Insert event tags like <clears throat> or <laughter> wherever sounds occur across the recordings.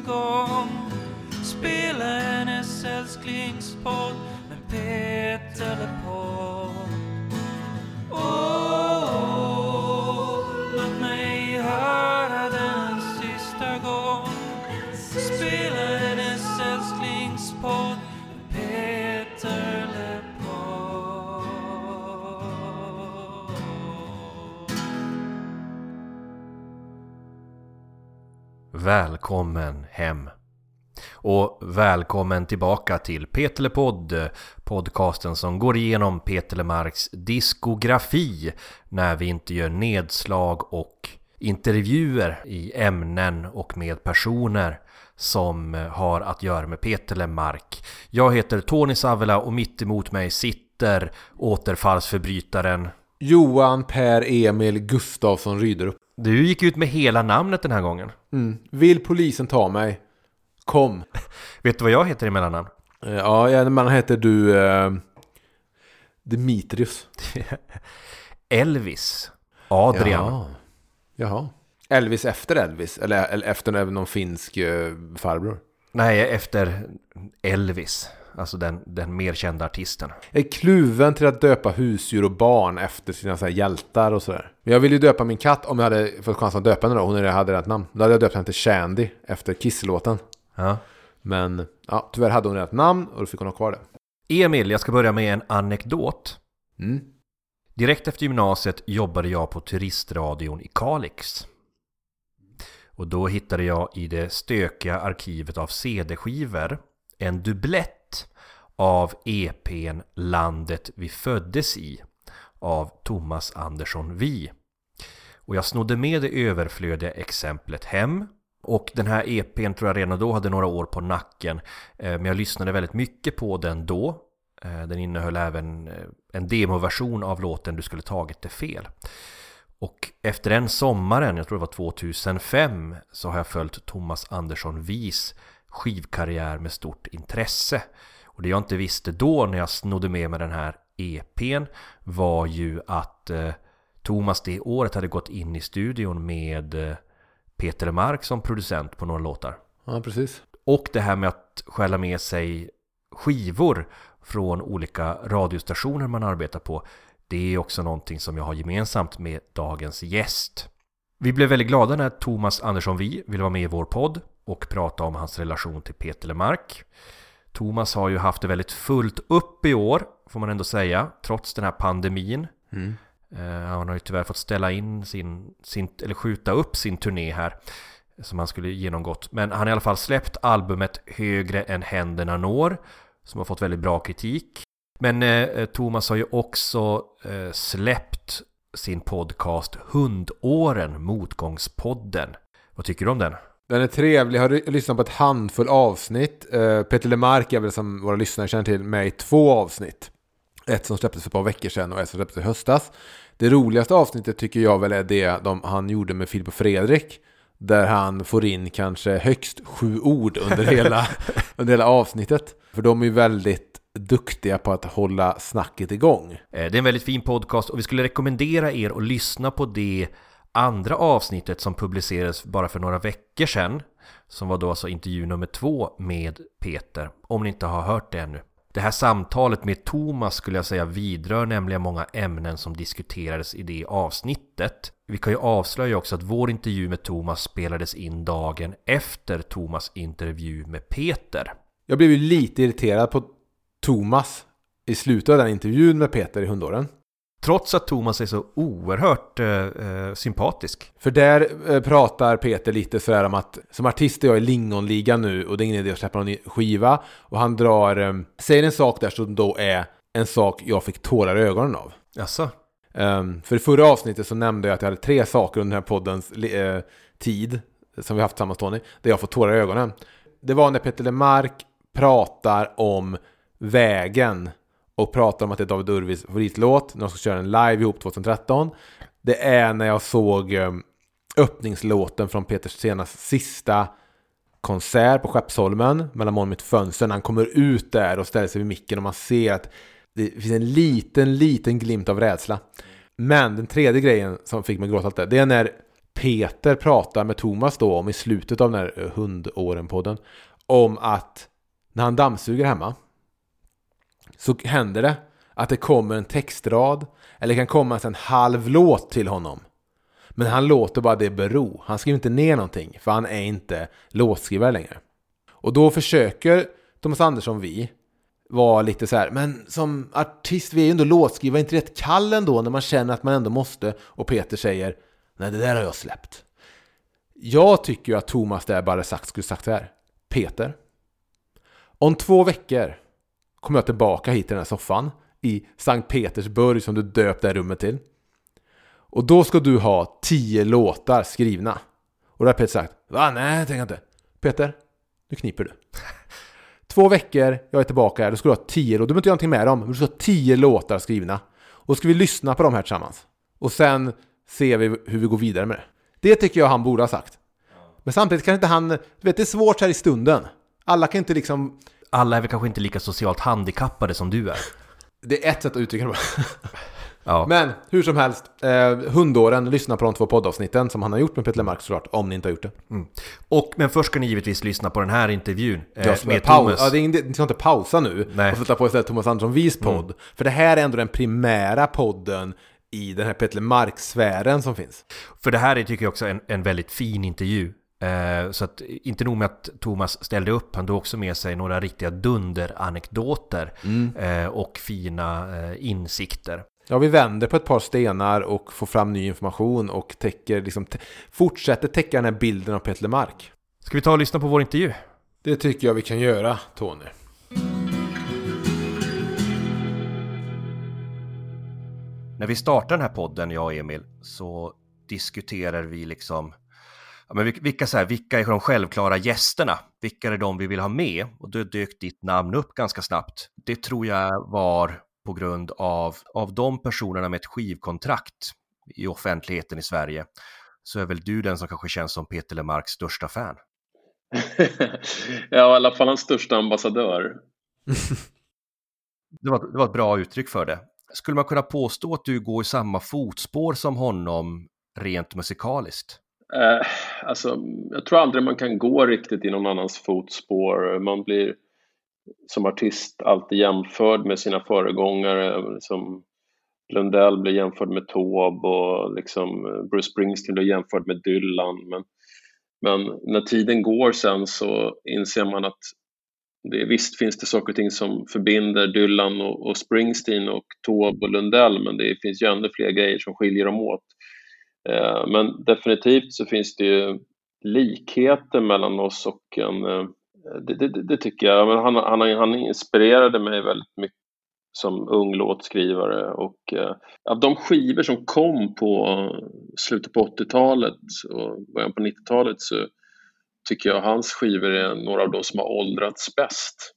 gång. Spela hennes älsklingspodd med Peter Välkommen hem. Och välkommen tillbaka till Petelepodd, podcasten som går igenom Petelemarks diskografi när vi inte gör nedslag och intervjuer i ämnen och med personer som har att göra med Petelemark. Jag heter Tony Savela och mitt emot mig sitter återfallsförbrytaren Johan Per Emil Gustafsson Ryderup. Du gick ut med hela namnet den här gången. Mm. Vill polisen ta mig? Kom. <laughs> Vet du vad jag heter i mellannamn? Eh, Ja, man heter du eh, Dimitrius. <laughs> Elvis Adrian. Jaha. Jaha. Elvis efter Elvis? Eller, eller efter någon någon finsk eh, farbror? Nej, efter Elvis. Alltså den, den mer kända artisten. Jag är kluven till att döpa husdjur och barn efter sina så här hjältar och sådär. Men jag ville ju döpa min katt om jag hade fått chansen att döpa henne då. Hon hade rätt namn. Då hade jag döpt henne till Shandy efter Kiss-låten. Ja. Men ja, tyvärr hade hon rätt namn och då fick hon ha kvar det. Emil, jag ska börja med en anekdot. Mm. Direkt efter gymnasiet jobbade jag på turistradion i Kalix. Och då hittade jag i det stökiga arkivet av CD-skivor en dubblett av EPn Landet vi föddes i av Thomas Andersson Vi. Och jag snodde med det överflödiga exemplet hem och den här EPn tror jag redan då hade några år på nacken eh, Men jag lyssnade väldigt mycket på den då eh, Den innehöll även eh, en demoversion av låten Du skulle tagit det fel och efter den sommaren, jag tror det var 2005, så har jag följt Thomas Andersson Vis skivkarriär med stort intresse. Och det jag inte visste då när jag snodde med mig den här EPn var ju att eh, Thomas det året hade gått in i studion med eh, Peter Mark som producent på några låtar. Ja, precis. Och det här med att stjäla med sig skivor från olika radiostationer man arbetar på det är också någonting som jag har gemensamt med dagens gäst. Vi blev väldigt glada när Thomas Andersson Vi ville vara med i vår podd och prata om hans relation till Peter Lemark. Thomas har ju haft det väldigt fullt upp i år, får man ändå säga, trots den här pandemin. Mm. Eh, Han har ju tyvärr fått ställa in sin, sin, eller skjuta upp sin turné här som han skulle genomgått. Men han har i alla fall släppt albumet Högre än händerna når som har fått väldigt bra kritik. Men eh, Thomas har ju också eh, släppt sin podcast Hundåren, Motgångspodden. Vad tycker du om den? Den är trevlig. Jag har ly- lyssnat på ett handfull avsnitt. Eh, Peter Lemark är väl som våra lyssnare känner till med i två avsnitt. Ett som släpptes för ett par veckor sedan och ett som släpptes i höstas. Det roligaste avsnittet tycker jag väl är det de, han gjorde med Filip och Fredrik. Där han får in kanske högst sju ord under <laughs> hela, under hela avsnittet. För de är ju väldigt duktiga på att hålla snacket igång. Eh, Det är en väldigt fin podcast och vi skulle rekommendera er att lyssna på det andra avsnittet som publicerades bara för några veckor sedan. Som var då alltså intervju nummer två med Peter, om ni inte har hört det ännu. Det här samtalet med Thomas skulle jag säga vidrör nämligen många ämnen som diskuterades i det avsnittet. Vi kan ju avslöja också att vår intervju med Thomas spelades in dagen efter Thomas intervju med Peter. Jag blev ju lite irriterad på Thomas i slutet av den intervjun med Peter i hundåren. Trots att Thomas är så oerhört eh, eh, sympatisk. För där eh, pratar Peter lite sådär om att som artist är jag i Lingonligan nu och det är ingen idé att släppa någon skiva. Och han drar, eh, säger en sak där som då är en sak jag fick tårar i ögonen av. Jaså? Um, för i förra avsnittet så nämnde jag att jag hade tre saker under den här poddens eh, tid som vi haft tillsammans Tony, där jag fått tårar i ögonen. Det var när Peter Lemark pratar om vägen och pratar om att det är David Urvis favoritlåt när de ska köra en live ihop 2013. Det är när jag såg eh, öppningslåten från Peters senaste sista konsert på Skeppsholmen mellan mån mitt fönster när han kommer ut där och ställer sig vid micken och man ser att det finns en liten, liten glimt av rädsla. Men den tredje grejen som fick mig att gråta lite, det är när Peter pratar med Thomas då om i slutet av den här eh, hundåren-podden om att när han dammsuger hemma så händer det att det kommer en textrad eller det kan komma en halv låt till honom. Men han låter bara det bero. Han skriver inte ner någonting för han är inte låtskrivare längre. Och då försöker Thomas Andersson vi vara lite så här, men som artist, vi är ju ändå låtskrivare, inte rätt kall ändå när man känner att man ändå måste. Och Peter säger, nej det där har jag släppt. Jag tycker ju att Thomas där bara sagt, skulle sagt så här, Peter, om två veckor kommer jag tillbaka hit till den här soffan i Sankt Petersburg som du döpt det här rummet till. Och då ska du ha tio låtar skrivna. Och då har Peter sagt, va? Nej, det tänker jag inte. Peter, nu kniper du. <laughs> Två veckor, jag är tillbaka här, då ska du ha tio låtar. Du behöver inte göra någonting med dem, men du ska ha tio låtar skrivna. Och då ska vi lyssna på dem här tillsammans. Och sen ser vi hur vi går vidare med det. Det tycker jag han borde ha sagt. Men samtidigt kan inte han, du vet det är svårt här i stunden. Alla kan inte liksom... Alla är väl kanske inte lika socialt handikappade som du är. Det är ett sätt att uttrycka det. <laughs> Ja. Men hur som helst, eh, hundåren, lyssna på de två poddavsnitten som han har gjort med Peter Lemark såklart, om ni inte har gjort det. Och, men först ska ni givetvis lyssna på den här intervjun eh, ska med Thomas. ja, det är ingen, ni ska inte pausa nu Nej. och sätta på istället Thomas Andersson Vis podd. För det här är ändå den primära podden i den här Peter Lemark-sfären som finns. För det här är, tycker jag också, en, en väldigt fin intervju. Eh, så att inte nog med att Thomas ställde upp, han tog också med sig några riktiga dunderanekdoter eh, och fina eh, insikter. Ja, vi vänder på ett par stenar och får fram ny information och täcker, liksom, fortsätter täcka den här bilden av Peter Lemark. Ska vi ta och lyssna på vår intervju? Det tycker jag vi kan göra, Tony. När vi startar den här podden, jag och Emil, så diskuterar vi liksom ja, men vil- vilka, så här, vilka är de självklara gästerna? Vilka är de vi vill ha med? Och då dök ditt namn upp ganska snabbt. Det tror jag var på grund av, av de personerna med ett skivkontrakt i offentligheten i Sverige. Så är väl du den som kanske känns som Peter Lemarks största fan. <laughs> ja, i alla fall hans största ambassadör. <laughs> Det var, det var ett bra uttryck för det. Skulle man kunna påstå att du går i samma fotspår som honom rent musikaliskt? Eh, alltså, jag tror aldrig man kan gå riktigt i någon annans fotspår. Man blir som artist alltid jämförd med sina föregångare. Som Lundell blir jämförd med Taube och liksom Bruce Springsteen blir jämförd med Dylan. Men, men när tiden går sen så inser man att det, visst finns det saker och ting som förbinder Dylan och, och Springsteen och Taube och Lundell men det finns ju ännu fler grejer som skiljer dem åt. Eh, men definitivt så finns det ju likheter mellan oss och en... Eh, det, det, det tycker jag. Men han, han, han inspirerade mig väldigt mycket som ung låtskrivare och eh, av de skivor som kom på slutet på 80-talet och början på 90-talet så tycker jag hans skivor är några av de som har åldrats bäst.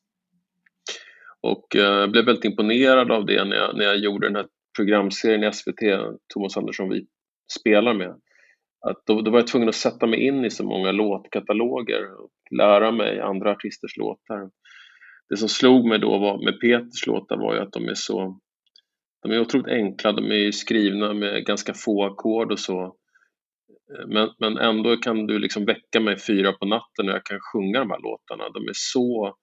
Och jag blev väldigt imponerad av det när jag, när jag gjorde den här programserien i SVT, Thomas Andersson vi spelar med. Att då, då var jag tvungen att sätta mig in i så många låtkataloger och lära mig andra artisters låtar. Det som slog mig då var, med Peters låtar var ju att de är så de är otroligt enkla, de är ju skrivna med ganska få ackord och så. Men, men ändå kan du liksom väcka mig fyra på natten och jag kan sjunga de här låtarna. De är så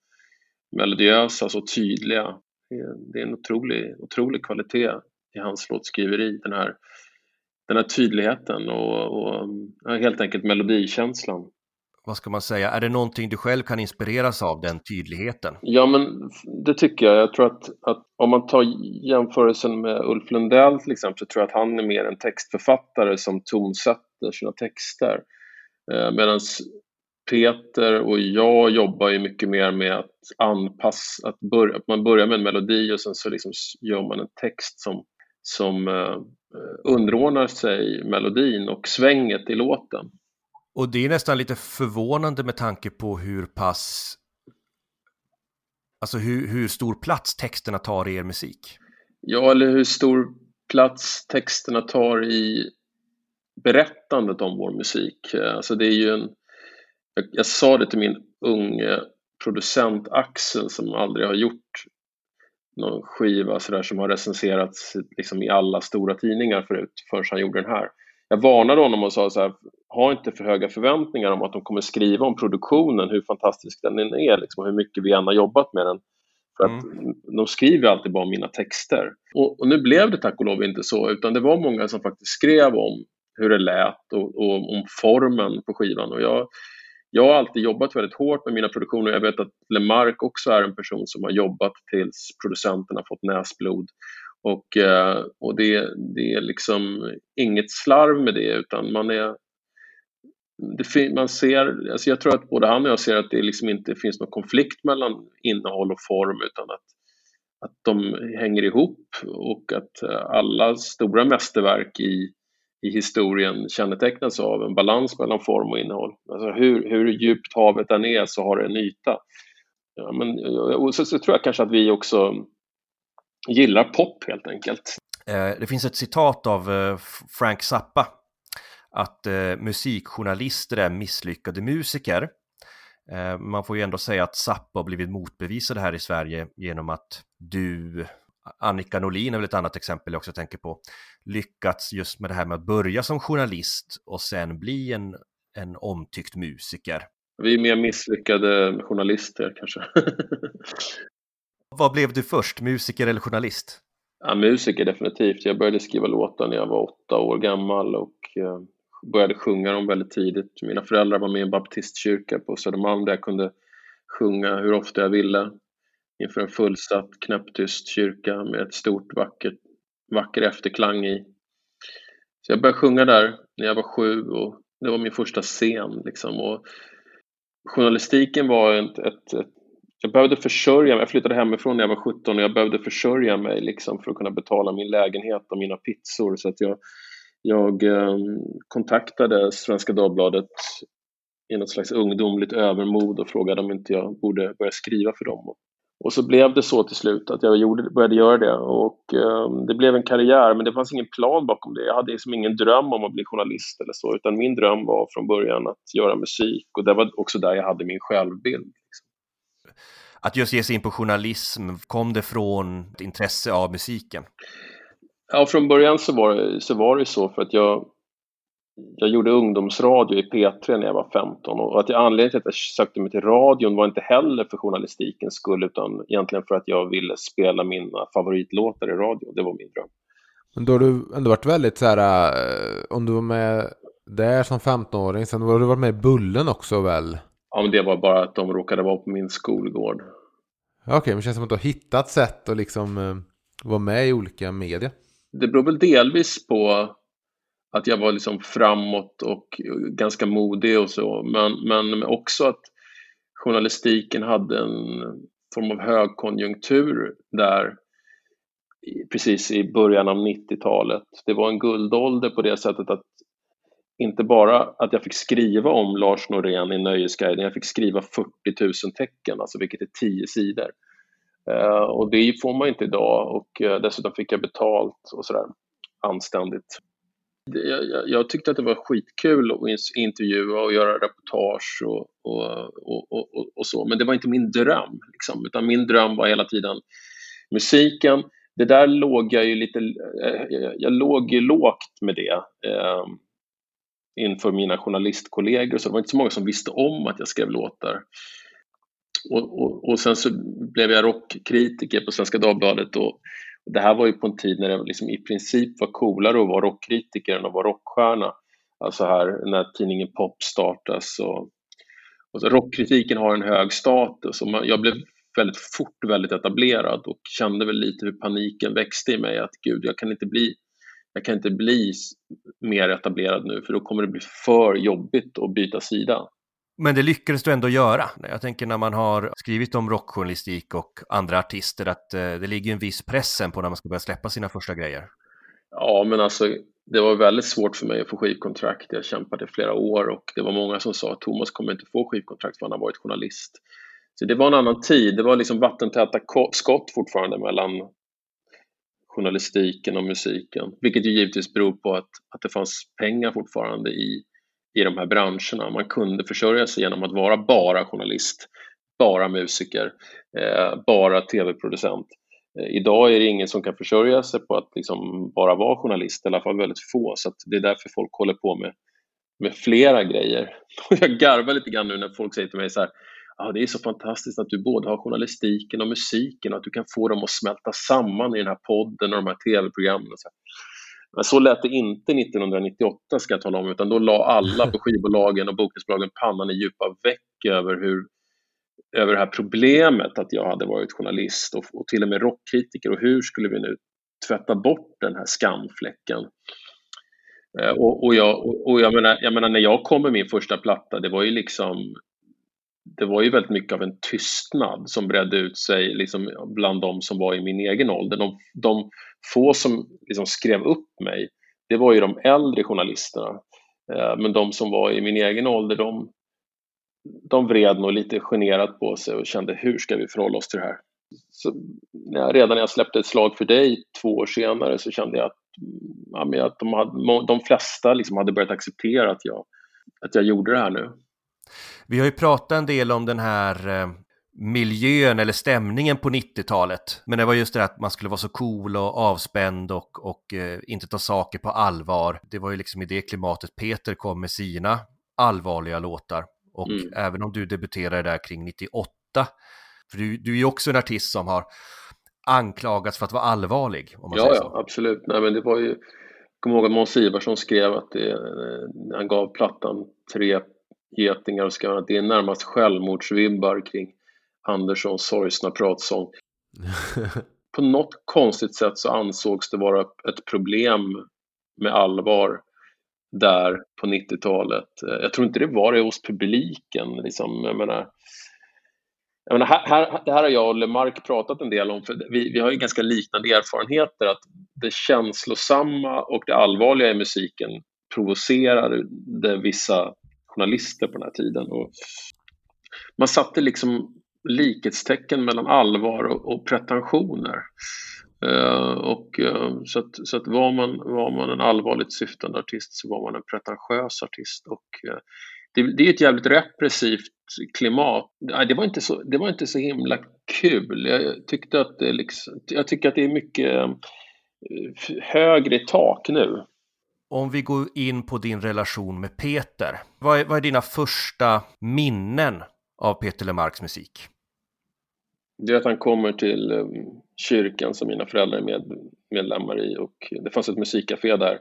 melodiösa, så tydliga. Det är, det är en otrolig, otrolig kvalitet i hans låtskriveri. Den här, den här tydligheten och, och helt enkelt melodikänslan. Vad ska man säga? Är det någonting du själv kan inspireras av, den tydligheten? Ja, men det tycker jag. Jag tror att, att om man tar jämförelsen med Ulf Lundell till exempel så tror jag att han är mer en textförfattare som tonsätter sina texter. Eh, Medan Peter och jag jobbar ju mycket mer med att anpassa, att, börja, att man börjar med en melodi och sen så liksom gör man en text som, som eh, underordnar sig melodin och svänget i låten. Och det är nästan lite förvånande med tanke på hur pass... Alltså hur, hur stor plats texterna tar i er musik. Ja, eller hur stor plats texterna tar i berättandet om vår musik. Alltså det är ju en... Jag, jag sa det till min unge producent Axel som aldrig har gjort någon skiva så där, som har recenserats liksom, i alla stora tidningar förut, förrän han gjorde den här. jag varnade honom och sa så här, ha inte för höga förväntningar om att de kommer skriva om produktionen, hur fantastisk den är, liksom, hur mycket vi än har jobbat med den. För att mm. de skriver alltid bara om mina texter. Och, och, nu blev det tack och lov inte så, utan det var många som faktiskt skrev om hur det lät och, och om formen på skivan. Och jag, jag har alltid jobbat väldigt hårt med mina produktioner. Jag vet att Lemark också är en person som har jobbat tills producenterna fått näsblod. Och, eh, och det, det är liksom inget slarv med det utan man är det, man ser, alltså jag tror att både han och jag ser att det liksom inte finns någon konflikt mellan innehåll och form utan att, att de hänger ihop och att eh, alla stora mästerverk i, i historien kännetecknas av en balans mellan form och innehåll. Alltså hur, hur djupt havet än är så har det en yta. Ja, men, eh, och så, så tror jag kanske att vi också gillar pop helt enkelt. Eh, det finns ett citat av eh, Frank Zappa att musikjournalister är misslyckade musiker. Man får ju ändå säga att Zappa har blivit motbevisad här i Sverige genom att du, Annika Norlin är väl ett annat exempel jag också tänker på, lyckats just med det här med att börja som journalist och sen bli en, en omtyckt musiker. Vi är mer misslyckade journalister kanske. <laughs> Vad blev du först, musiker eller journalist? Ja, musiker definitivt. Jag började skriva låtar när jag var åtta år gammal och eh, började sjunga dem väldigt tidigt. Mina föräldrar var med i en baptistkyrka på Södermalm där jag kunde sjunga hur ofta jag ville inför en fullsatt knäpptyst kyrka med ett stort vackert, vacker efterklang i. Så jag började sjunga där när jag var sju och det var min första scen. Liksom. Och journalistiken var ett, ett, ett jag behövde försörja mig. Jag flyttade hemifrån när jag var 17 och jag behövde försörja mig liksom för att kunna betala min lägenhet och mina pizzor. Så att jag, jag ehm, kontaktade Svenska Dagbladet i något slags ungdomligt övermod och frågade om inte jag borde börja skriva för dem. Och så blev det så till slut att jag gjorde, började göra det och eh, det blev en karriär men det fanns ingen plan bakom det. Jag hade liksom ingen dröm om att bli journalist eller så utan min dröm var från början att göra musik och det var också där jag hade min självbild. Liksom. Att just ge sig in på journalism, kom det från ett intresse av musiken? Ja, från början så var så, var det så för att jag, jag gjorde ungdomsradio i P3 när jag var 15 och att jag, anledningen till att jag sökte mig till radion var inte heller för journalistikens skull utan egentligen för att jag ville spela mina favoritlåtar i radio. Det var min dröm. Men då har du ändå varit väldigt så här, eh, om du var med där som 15-åring, sen har du varit med i Bullen också väl? Ja, men det var bara att de råkade vara på min skolgård. Okej, okay, men det känns som att du har hittat sätt att liksom uh, vara med i olika medier. Det beror väl delvis på att jag var liksom framåt och ganska modig och så, men, men också att journalistiken hade en form av högkonjunktur där precis i början av 90-talet. Det var en guldålder på det sättet att inte bara att jag fick skriva om Lars Norén i Nöjesguiden, jag fick skriva 40 000 tecken, alltså vilket är 10 sidor. Eh, och det får man inte idag och eh, dessutom fick jag betalt och sådär anständigt. Jag, jag, jag, tyckte att det var skitkul att intervjua och göra reportage och, och, och, och, så, men det var inte min dröm. Liksom, utan min dröm var hela tiden musiken. Det där låg jag ju lite, eh, jag, jag låg ju lågt med det ehm, inför mina journalistkollegor, så det var inte så många som visste om att jag skrev låtar. Och, och, och sen så blev jag rockkritiker på Svenska Dagbladet och det här var ju på en tid när det liksom i princip var coolare att vara rockkritiker än att vara rockstjärna. Alltså här när tidningen Pop startas och, och så rockkritiken har en hög status och man, jag blev väldigt fort väldigt etablerad och kände väl lite hur paniken växte i mig att gud, jag kan inte bli jag kan inte bli mer etablerad nu för då kommer det bli för jobbigt att byta sida. Men det lyckades du ändå göra. Jag tänker när man har skrivit om rockjournalistik och andra artister att eh, det ligger en viss pressen på när man ska börja släppa sina första grejer. Ja, men alltså det var väldigt svårt för mig att få skivkontrakt. Jag kämpade i flera år och det var många som sa att Thomas kommer inte få skivkontrakt för han har varit journalist. Så det var en annan tid. Det var liksom vattentäta skott fortfarande mellan journalistiken och musiken, vilket ju givetvis beror på att, att det fanns pengar fortfarande i, i de här branscherna. Man kunde försörja sig genom att vara bara journalist, bara musiker, eh, bara tv-producent. Eh, idag är det ingen som kan försörja sig på att liksom bara vara journalist, i alla fall väldigt få, så det är därför folk håller på med, med flera grejer. <laughs> jag garvar lite grann nu när folk säger till mig så här, ah, det är så fantastiskt att du både har journalistiken och musiken, och att du kan få dem att smälta samman i den här podden och de här tv-programmen. Så, men så lät det inte 1998 ska jag tala om, utan då la alla på <laughs> skivbolagen och bokningsbolagen pannan i djupa veck över hur över det här problemet att jag hade varit journalist och, och till och med rockkritiker och hur skulle vi nu tvätta bort den här skamfläcken? Eh, och, och, jag, och, och jag, menar, jag menar, när jag kom med min första platta, det var ju liksom det var ju väldigt mycket av en tystnad som bredde ut sig liksom bland de som var i min egen ålder. De, de få som liksom skrev upp mig, det var ju de äldre journalisterna. Eh, men de som var i min egen ålder, de, de vred nog lite generat på sig och kände hur ska vi förhålla oss till det här? Så ja, redan när jag släppte ett slag för dig två år senare så kände jag att, mm, ja, att de, hade, de flesta liksom hade börjat acceptera att jag, att jag gjorde det här nu. Vi har ju pratat en del om den här eh, miljön eller stämningen på 90-talet. Men det var just det att man skulle vara så cool och avspänd och, och eh, inte ta saker på allvar. Det var ju liksom i det klimatet Peter kom med sina allvarliga låtar. Och mm. även om du debuterade där kring 98, för du, du är ju också en artist som har anklagats för att vara allvarlig. Om man ja, säger så. ja, absolut. Nej, men det var ju, jag kommer ihåg att Måns Ivarsson skrev att det, eh, han gav plattan tre getingar och att det är närmast självmordsvibbar kring Anderssons sorgsna pratsång. <laughs> På något konstigt sätt så ansågs det vara ett problem med allvar där på 90-talet. Jag tror inte det var det hos publiken. Liksom. Jag menar, jag menar, här, här, det här har jag och Lemark pratat en del om, för vi, vi har ju ganska liknande erfarenheter, att det känslosamma och det allvarliga i musiken provocerade vissa journalister på den här tiden. Och man satte liksom likhetstecken mellan allvar och, och pretensioner. Uh, och, uh, så att, så att var, man, var man en allvarligt syftande artist så var man en pretentiös artist. Och, uh, det, det, är ett jävligt repressivt klimat. Det var inte så, det var inte så himla kul. Jag, tyckte att det liksom, jag tycker att det är mycket högre tak nu. Om vi går in på din relation med Peter. Vad är, vad är dina första minnen av Peter Lemarks musik? Det är att han kommer till eh, kyrkan som mina föräldrar är med, medlemmar i och det fanns ett musikcafé där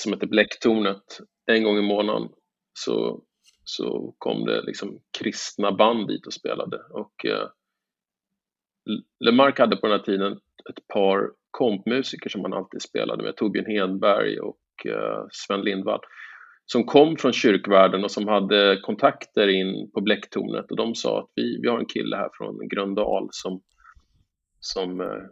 som hette Bläcktornet. En gång i månaden så, så kom det liksom kristna band dit och spelade och eh, Lemark hade på den här tiden ett par kompmusiker som han alltid spelade med, Torbjörn Hedberg och eh, Sven Lindvall som kom från kyrkvärlden och som hade kontakter in på Bläcktornet och de sa att vi, vi har en kille här från Gröndal som, som, eh,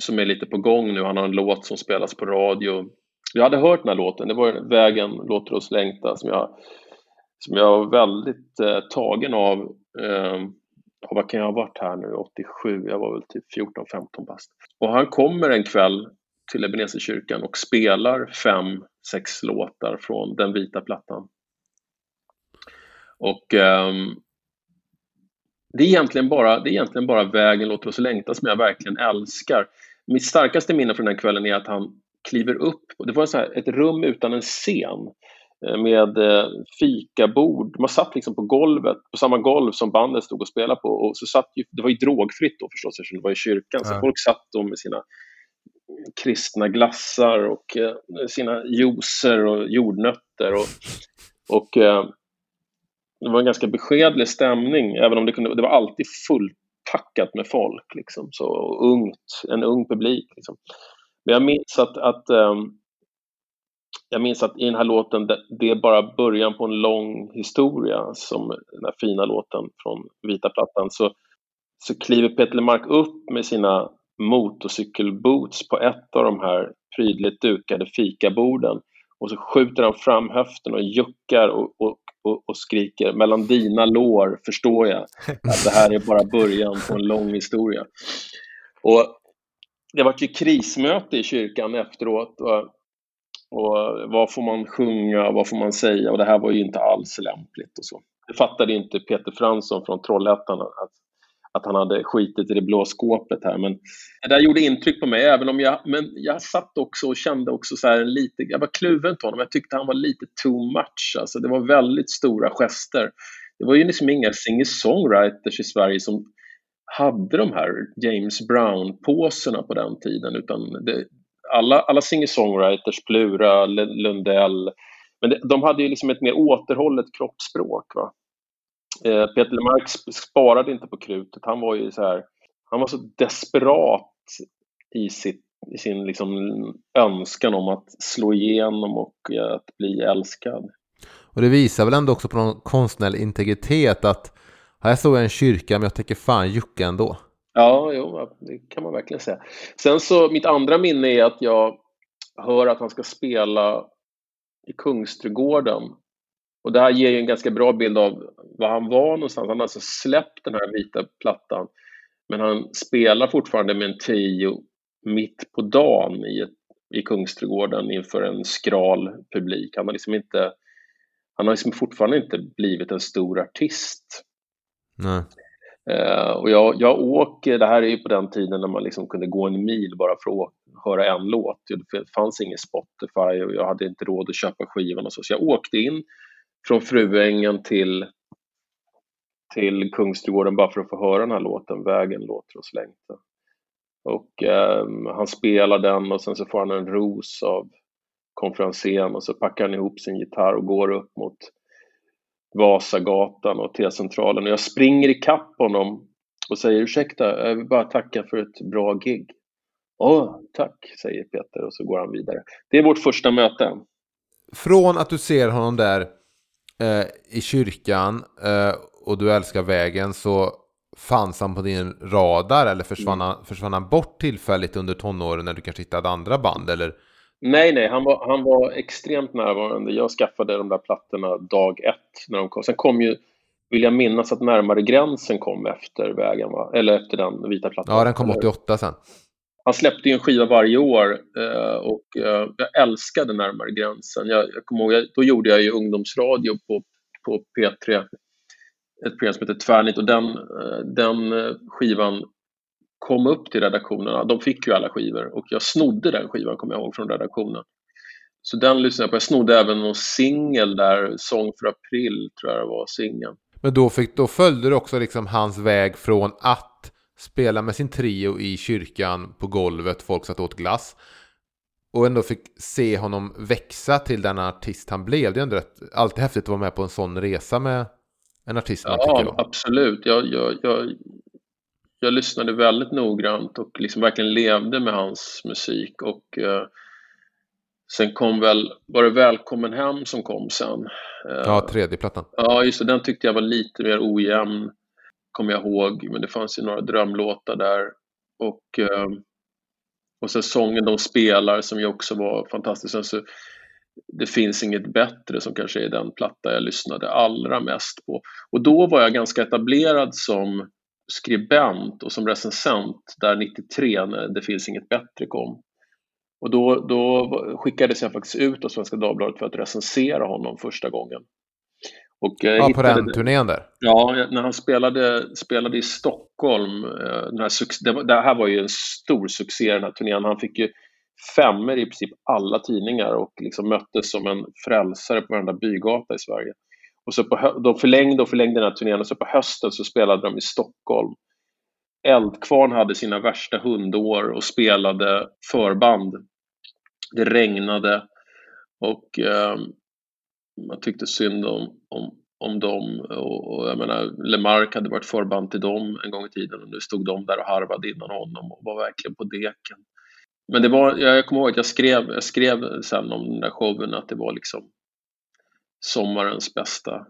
som är lite på gång nu. Han har en låt som spelas på radio. Jag hade hört den här låten, det var Vägen låter oss längta som jag, som jag var väldigt eh, tagen av. Eh, vad kan jag ha varit här nu, 87, jag var väl typ 14-15 bast. Och han kommer en kväll till Ebenezerkyrkan och spelar fem, sex låtar från den vita plattan. Och um, det, är egentligen bara, det är egentligen bara Vägen låter oss längta som jag verkligen älskar. Mitt starkaste minne från den kvällen är att han kliver upp, det var så här, ett rum utan en scen med eh, fikabord. Man satt liksom på golvet, på samma golv som bandet stod och spelade på. Och så satt ju, det var ju drogfritt då förstås eftersom det var i kyrkan. Ja. Så folk satt då med sina kristna glassar och eh, sina juicer och jordnötter. Och, och eh, det var en ganska beskedlig stämning, även om det, kunde, det var alltid fullpackat med folk. Liksom, så ungt, en ung publik. Liksom. Men jag minns att, att um, jag minns att i den här låten, det, är bara början på en lång historia, som den här fina låten från Vita plattan, så, så kliver Peter Mark upp med sina motorcykelboots på ett av de här prydligt dukade fikaborden och så skjuter han fram höften och juckar och, och, och, och, skriker mellan dina lår förstår jag att det här är bara början på en lång historia. Och det var ju krismöte i kyrkan efteråt och, och vad får man sjunga, vad får man säga och det här var ju inte alls lämpligt och så. Det fattade inte Peter Fransson från Trollhättan att att han hade skitit i det blå skåpet här. Men det där gjorde intryck på mig, även om jag, men jag satt också och kände också så här lite, jag var kluven till honom, jag tyckte han var lite too much, alltså det var väldigt stora gester. Det var ju liksom inga singer-songwriters i Sverige som hade de här James Brown-påserna på den tiden, utan det, alla, alla singer-songwriters, Plura, Lundell, men det, de hade ju liksom ett mer återhållet kroppsspråk. Va? Eh, Peter Lemark sparade inte på krutet. Han var ju så här, han var så desperat i, sitt, i sin liksom önskan om att slå igenom och eh, att bli älskad. Och det visar väl ändå också på någon konstnärlig integritet att här står jag i en kyrka men jag tänker fan jucka ändå. Ja, jo, det kan man verkligen säga. Sen så, mitt andra minne är att jag hör att han ska spela i Kungsträdgården. Och det här ger ju en ganska bra bild av var han var någonstans. Han har alltså släppt den här vita plattan, men han spelar fortfarande med en trio mitt på dagen i, ett, i Kungsträdgården inför en skral publik. Han har liksom inte han har liksom fortfarande inte blivit en stor artist. Nej. Eh, och jag, jag åker, det här är ju på den tiden när man liksom kunde gå en mil bara för att höra en låt. Det fanns ingen Spotify och jag hade inte råd att köpa skivan och så. Så jag åkte in från Fruängen till, till Kungsträdgården bara för att få höra den här låten, Vägen låter oss längta. Och eh, han spelar den och sen så får han en ros av konferensen och så packar han ihop sin gitarr och går upp mot Vasagatan och T-centralen och jag springer i kapp honom och säger ursäkta, jag vill bara tacka för ett bra gig. Åh, tack, säger Peter och så går han vidare. Det är vårt första möte. Från att du ser honom där eh, i kyrkan eh, och du älskar vägen så fanns han på din radar eller försvann, mm. han, försvann han bort tillfälligt under tonåren när du kanske hittade andra band? Eller Nej, nej, han var, han var extremt närvarande. Jag skaffade de där plattorna dag ett när de kom. Sen kom ju, vill jag minnas att Närmare gränsen kom efter vägen, va? eller efter den vita plattan. Ja, den kom 88 sen. Han släppte ju en skiva varje år eh, och eh, jag älskade Närmare gränsen. Jag, jag kommer ihåg, då gjorde jag ju ungdomsradio på, på P3, ett program som heter Tvärnit och den, eh, den skivan kom upp till redaktionerna. De fick ju alla skivor och jag snodde den skivan, kommer jag ihåg, från redaktionen. Så den lyssnade jag på. Jag snodde även någon singel där, Sång för april, tror jag det var, singeln. Men då, fick, då följde du också liksom hans väg från att spela med sin trio i kyrkan på golvet, folk satt åt glass. Och ändå fick se honom växa till den artist han blev. Det är ändå rätt, alltid häftigt att vara med på en sån resa med en artist man ja, tycker om. absolut. Jag, jag, jag, jag lyssnade väldigt noggrant och liksom verkligen levde med hans musik och eh, sen kom väl, var det Välkommen hem som kom sen? Eh, ja, tredje plattan. Ja, just det, den tyckte jag var lite mer ojämn, kommer jag ihåg, men det fanns ju några drömlåtar där och eh, och sen sången de spelar som ju också var fantastisk. Alltså, det finns inget bättre som kanske är den platta jag lyssnade allra mest på. Och då var jag ganska etablerad som skribent och som recensent där 93 när Det finns inget bättre kom. Och då, då skickades jag faktiskt ut av Svenska Dagbladet för att recensera honom första gången. Och ja, på den turnén där? Ja, när han spelade, spelade i Stockholm. Eh, den här, det, det här var ju en stor succé den här turnén. Han fick ju femmer i princip alla tidningar och liksom möttes som en frälsare på varenda bygata i Sverige. Och så på, de förlängde och förlängde den här turnén och så på hösten så spelade de i Stockholm. Eldkvarn hade sina värsta hundår och spelade förband. Det regnade och eh, man tyckte synd om, om, om dem. Och, och jag menar, Lemark hade varit förband till dem en gång i tiden och nu stod de där och harvade innan honom och var verkligen på deken. Men det var, jag kommer ihåg att jag skrev, jag skrev sen om den där showen att det var liksom sommarens bästa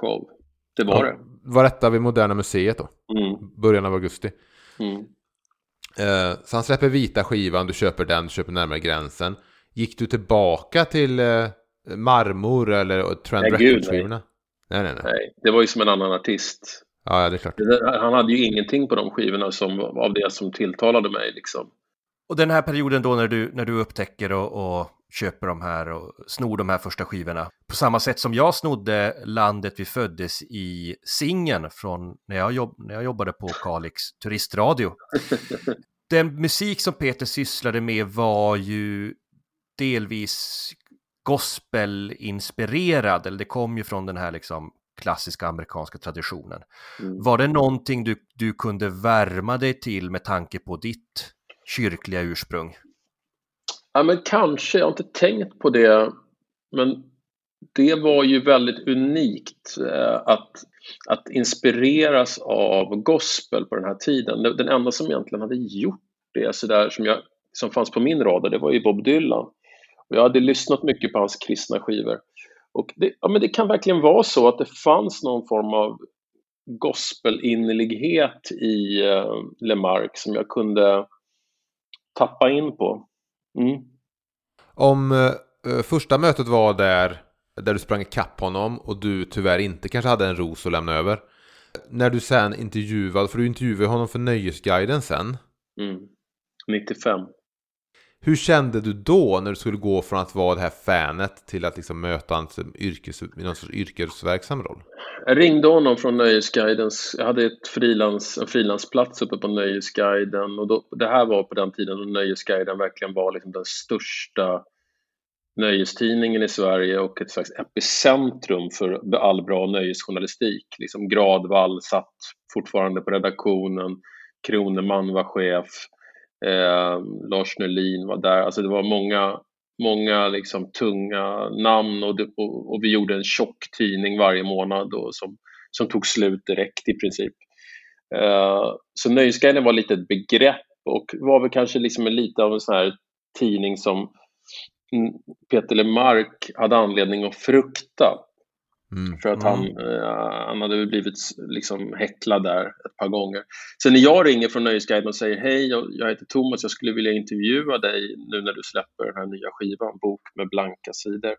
show. Det var ja, det. Var detta vid Moderna Museet då? Mm. Början av augusti. Mm. Eh, så han släpper vita skivan, du köper den, du köper närmare gränsen. Gick du tillbaka till eh, Marmor eller Trend Records-skivorna? Nej. Nej, nej, nej. Det var ju som en annan artist. Ja, ja det är klart. Han hade ju ingenting på de skivorna som, av det som tilltalade mig liksom. Och den här perioden då när du, när du upptäcker och, och köper de här och snor de här första skivorna. På samma sätt som jag snodde Landet vi föddes i Singen från när jag, jobb när jag jobbade på Kalix turistradio. <laughs> Den musik som Peter sysslade med var ju delvis gospelinspirerad, eller det kom ju från den här liksom klassiska amerikanska traditionen. Mm. Var det någonting du, du kunde värma dig till med tanke på ditt kyrkliga ursprung? Ja, men kanske. Jag har inte tänkt på det. Men det var ju väldigt unikt eh, att, att inspireras av gospel på den här tiden. Den enda som egentligen hade gjort det så där som, jag, som fanns på min radar, det var ju Bob Dylan. Och jag hade lyssnat mycket på hans kristna skivor. Och det, ja, men det kan verkligen vara så att det fanns någon form av gospelinnerlighet i eh, uh, Lemark som jag kunde tappa in på. Mm. Om uh, första mötet var där, där du sprang ikapp honom och du tyvärr inte kanske hade en ros att lämna över. När du sen intervjuade, för du intervjuade honom för Nöjesguiden sen. Mm. 95. Hur kände du då när du skulle gå från att vara det här fanet till att liksom möta en yrkes, någon sorts yrkesverksam roll? Jag ringde honom från Nöjesguidens, jag hade ett frilans, en frilansplats uppe på Nöjesguiden och då, det här var på den tiden då Nöjesguiden verkligen var liksom den största nöjestidningen i Sverige och ett slags epicentrum för all bra nöjesjournalistik. Liksom Gradvall satt fortfarande på redaktionen, Kroneman var chef, Eh, Lars Nylin var där. Alltså det var många, många liksom tunga namn och, det, och, och, vi gjorde en tjock tidning varje månad och som, som tog slut direkt i princip. Eh, så Nöjesguiden var lite ett begrepp och var väl kanske liksom lite av en sån här tidning som Peter Lemark hade anledning att frukta. Mm. För att han, eh, han hade blivit liksom häcklad där ett par gånger. Sen när jag ringer från Nöjesguiden och säger hej, jag heter Thomas, jag skulle vilja intervjua dig nu när du släpper den här nya skivan, Bok med blanka sidor.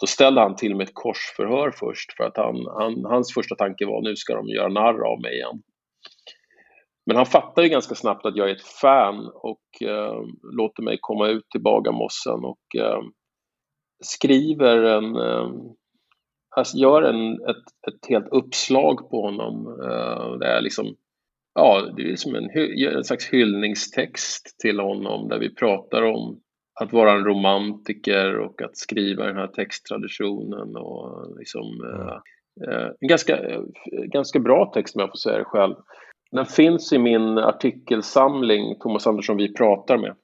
Då ställde han till med ett korsförhör först för att han, han, hans första tanke var nu ska de göra narr av mig igen. Men han fattar ju ganska snabbt att jag är ett fan och eh, låter mig komma ut till Bagarmossen och eh, skriver en eh, alltså gör en, ett, ett helt uppslag på honom. Uh, det är liksom ja, det är som en, en slags hyllningstext till honom där vi pratar om att vara en romantiker och att skriva den här texttraditionen och liksom uh, uh, en ganska, ganska bra text om jag får säga det själv. Den finns i min artikelsamling Thomas Andersson vi pratar med.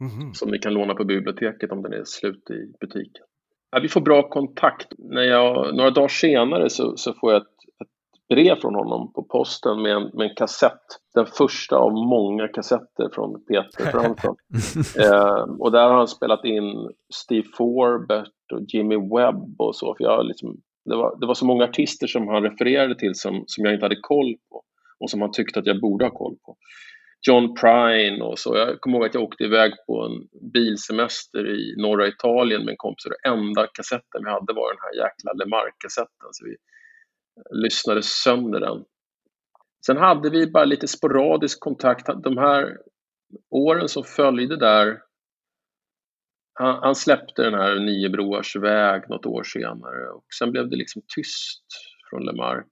Mm -hmm. Som ni kan låna på biblioteket om den är slut i butiken. Ja, vi får bra kontakt. När jag, några dagar senare så, så får jag ett, ett, brev från honom på posten med en, med en kassett. Den första av många kassetter från Peter Fransson. <laughs> eh, och där har han spelat in Steve Forbert och Jimmy Webb och så. För jag liksom, det, var, det var så många artister som han refererade till som, som jag inte hade koll på och som han tyckte att jag borde ha koll på. John Prine och så. Jag kommer ihåg att jag åkte iväg på en bilsemester i norra Italien med en kompis och den enda kassetten vi hade var den här jäkla LeMarc-kassetten. Så vi lyssnade sönder den. Sen hade vi bara lite sporadisk kontakt. De här åren som följde där han, han, släppte den här Nio broars väg något år senare och sen blev det liksom tyst från LeMarc.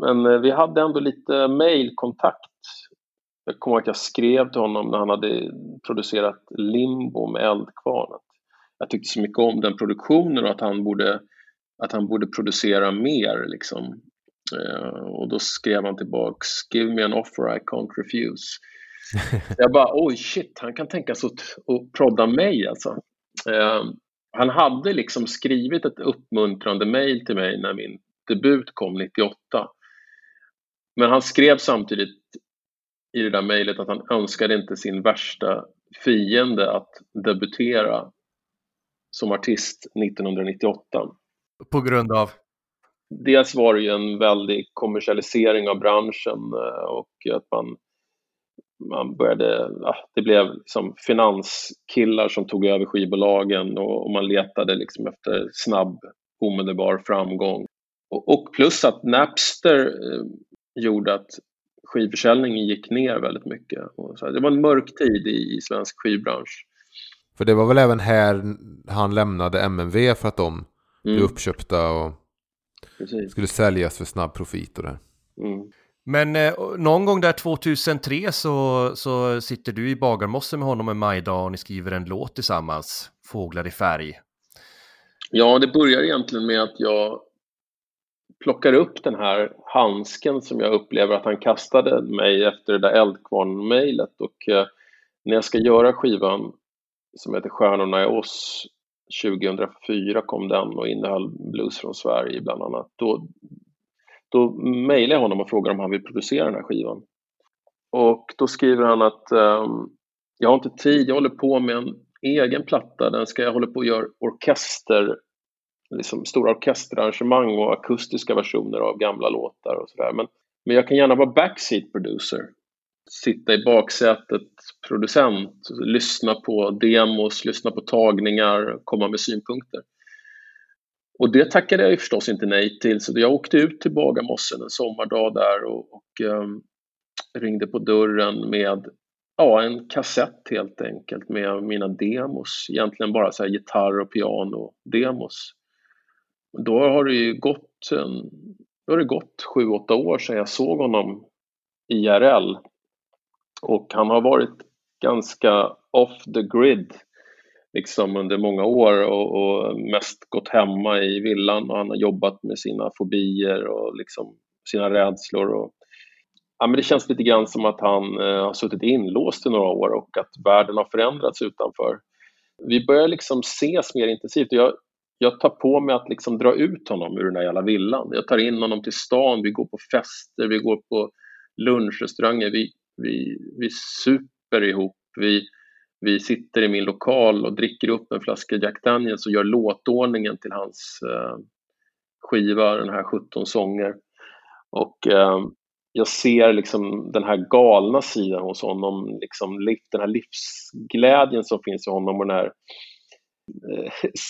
Men eh, vi hade ändå lite mejlkontakt jag kommer ihåg att jag skrev till honom när han hade producerat Limbo med Eldkvarn. Jag tyckte så mycket om den produktionen och att han borde, att han borde producera mer. Liksom. Eh, och då skrev han tillbaks Give me an offer I can't refuse. <laughs> jag bara oj shit, han kan tänka sig att prodda mig alltså. Eh, han hade liksom skrivit ett uppmuntrande mail till mig när min debut kom 98. Men han skrev samtidigt i det där mejlet att han önskade inte sin värsta fiende att debutera som artist 1998. På grund av? Dels var det ju en väldig kommersialisering av branschen eh, och att man, man började, det blev liksom finanskillar som tog över skivbolagen och, man letade liksom efter snabb omedelbar framgång. Och, plus att Napster eh, gjorde att skivförsäljningen gick ner väldigt mycket. Och så det var en mörk tid i, i svensk skivbransch. För det var väl även här han lämnade MMV för att de blev Mm, uppköpta och precis. skulle säljas för snabb profit och det. Mm. Men eh, någon gång där 2003 så, så sitter du i Bagarmossen med honom en majdag och ni skriver en låt tillsammans, Fåglar i färg. Ja, det börjar egentligen med att jag plockar upp den här handsken som jag upplever att han kastade mig efter det där Eldkvarn-mejlet och eh, när jag ska göra skivan som heter Stjärnorna i oss 2004 kom den och innehöll blues från Sverige bland annat. Då, då mejlar jag honom och frågar om han vill producera den här skivan. Och då skriver han att ehm, jag har inte tid, jag håller på med en egen platta, den ska jag hålla på och göra orkester, liksom stora orkesterarrangemang och akustiska versioner av gamla låtar och sådär. Men, men jag kan gärna vara backseat producer, sitta i baksätet, producent, lyssna på demos, lyssna på tagningar, komma med synpunkter. Och det tackade jag ju förstås inte nej till, så jag åkte ut till Bagarmossen en sommardag där och, och um, ringde på dörren med ja, en kassett helt enkelt med mina demos. Egentligen bara så här gitarr och piano-demos. Då har det ju gått, då har det gått sju, åtta år sedan jag såg honom IRL. Och han har varit ganska off the grid liksom under många år och, och mest gått hemma i villan och han har jobbat med sina fobier och liksom sina rädslor. Och, ja, men det känns lite grann som att han eh, har suttit inlåst i några år och att världen har förändrats utanför. Vi börjar liksom ses mer intensivt och jag, jag tar på mig att liksom dra ut honom ur den där jävla villan. Jag tar in honom till stan, vi går på fester, vi går på lunchrestauranger, vi, vi, vi super ihop, vi, vi sitter i min lokal och dricker upp en flaska Jack Daniels och gör låtordningen till hans eh, skiva, den här 17 sånger. Och eh, jag ser liksom den här galna sidan hos honom, liksom den här livsglädjen som finns i honom och den här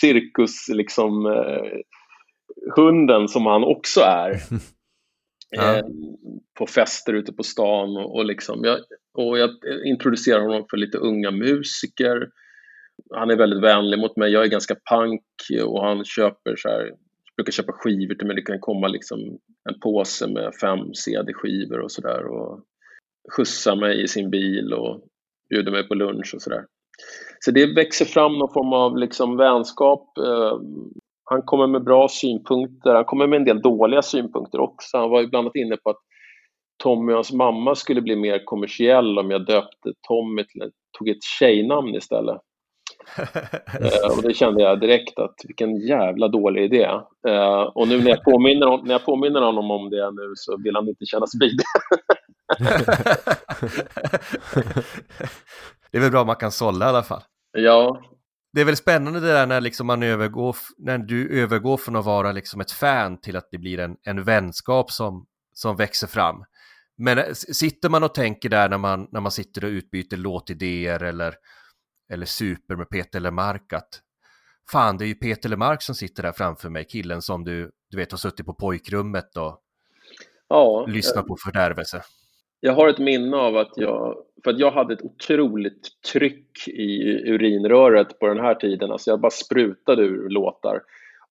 cirkus, liksom eh, hunden som han också är. <laughs> Ja. eh, på fester ute på stan och, och liksom jag, och jag introducerar honom för lite unga musiker. Han är väldigt vänlig mot mig. Jag är ganska punk och han köper så här, brukar köpa skivor till mig. Det kan komma liksom en påse med fem CD-skivor och sådär och skjutsar mig i sin bil och bjuder mig på lunch och sådär. Så det växer fram någon form av liksom vänskap. Eh, Han kommer med bra synpunkter. Han kommer med en del dåliga synpunkter också. Han var ju bland annat inne på att Tommy och hans mamma skulle bli mer kommersiell om jag döpte Tommy till, tog ett tjejnamn istället. <laughs> Eh, och det kände jag direkt att vilken jävla dålig idé. Eh, och nu när jag, påminner, hon- när jag påminner honom om det nu så vill han inte kännas vid det. <laughs> det är väl bra om man kan sålla i alla fall. Ja, Det är väl spännande det där när liksom man övergår, när du övergår från att vara liksom ett fan till att det blir en, en vänskap som, som växer fram. Men eh, sitter man och tänker där när man, när man sitter och utbyter låtidéer eller, eller super med Peter Lemark att fan, det är ju Peter Lemark som sitter där framför mig, killen som du, du vet har suttit på pojkrummet och ja, lyssnat på fördärvelse. Jag har ett minne av att jag, för att jag hade ett otroligt tryck i urinröret på den här tiden, alltså jag bara sprutade ur låtar.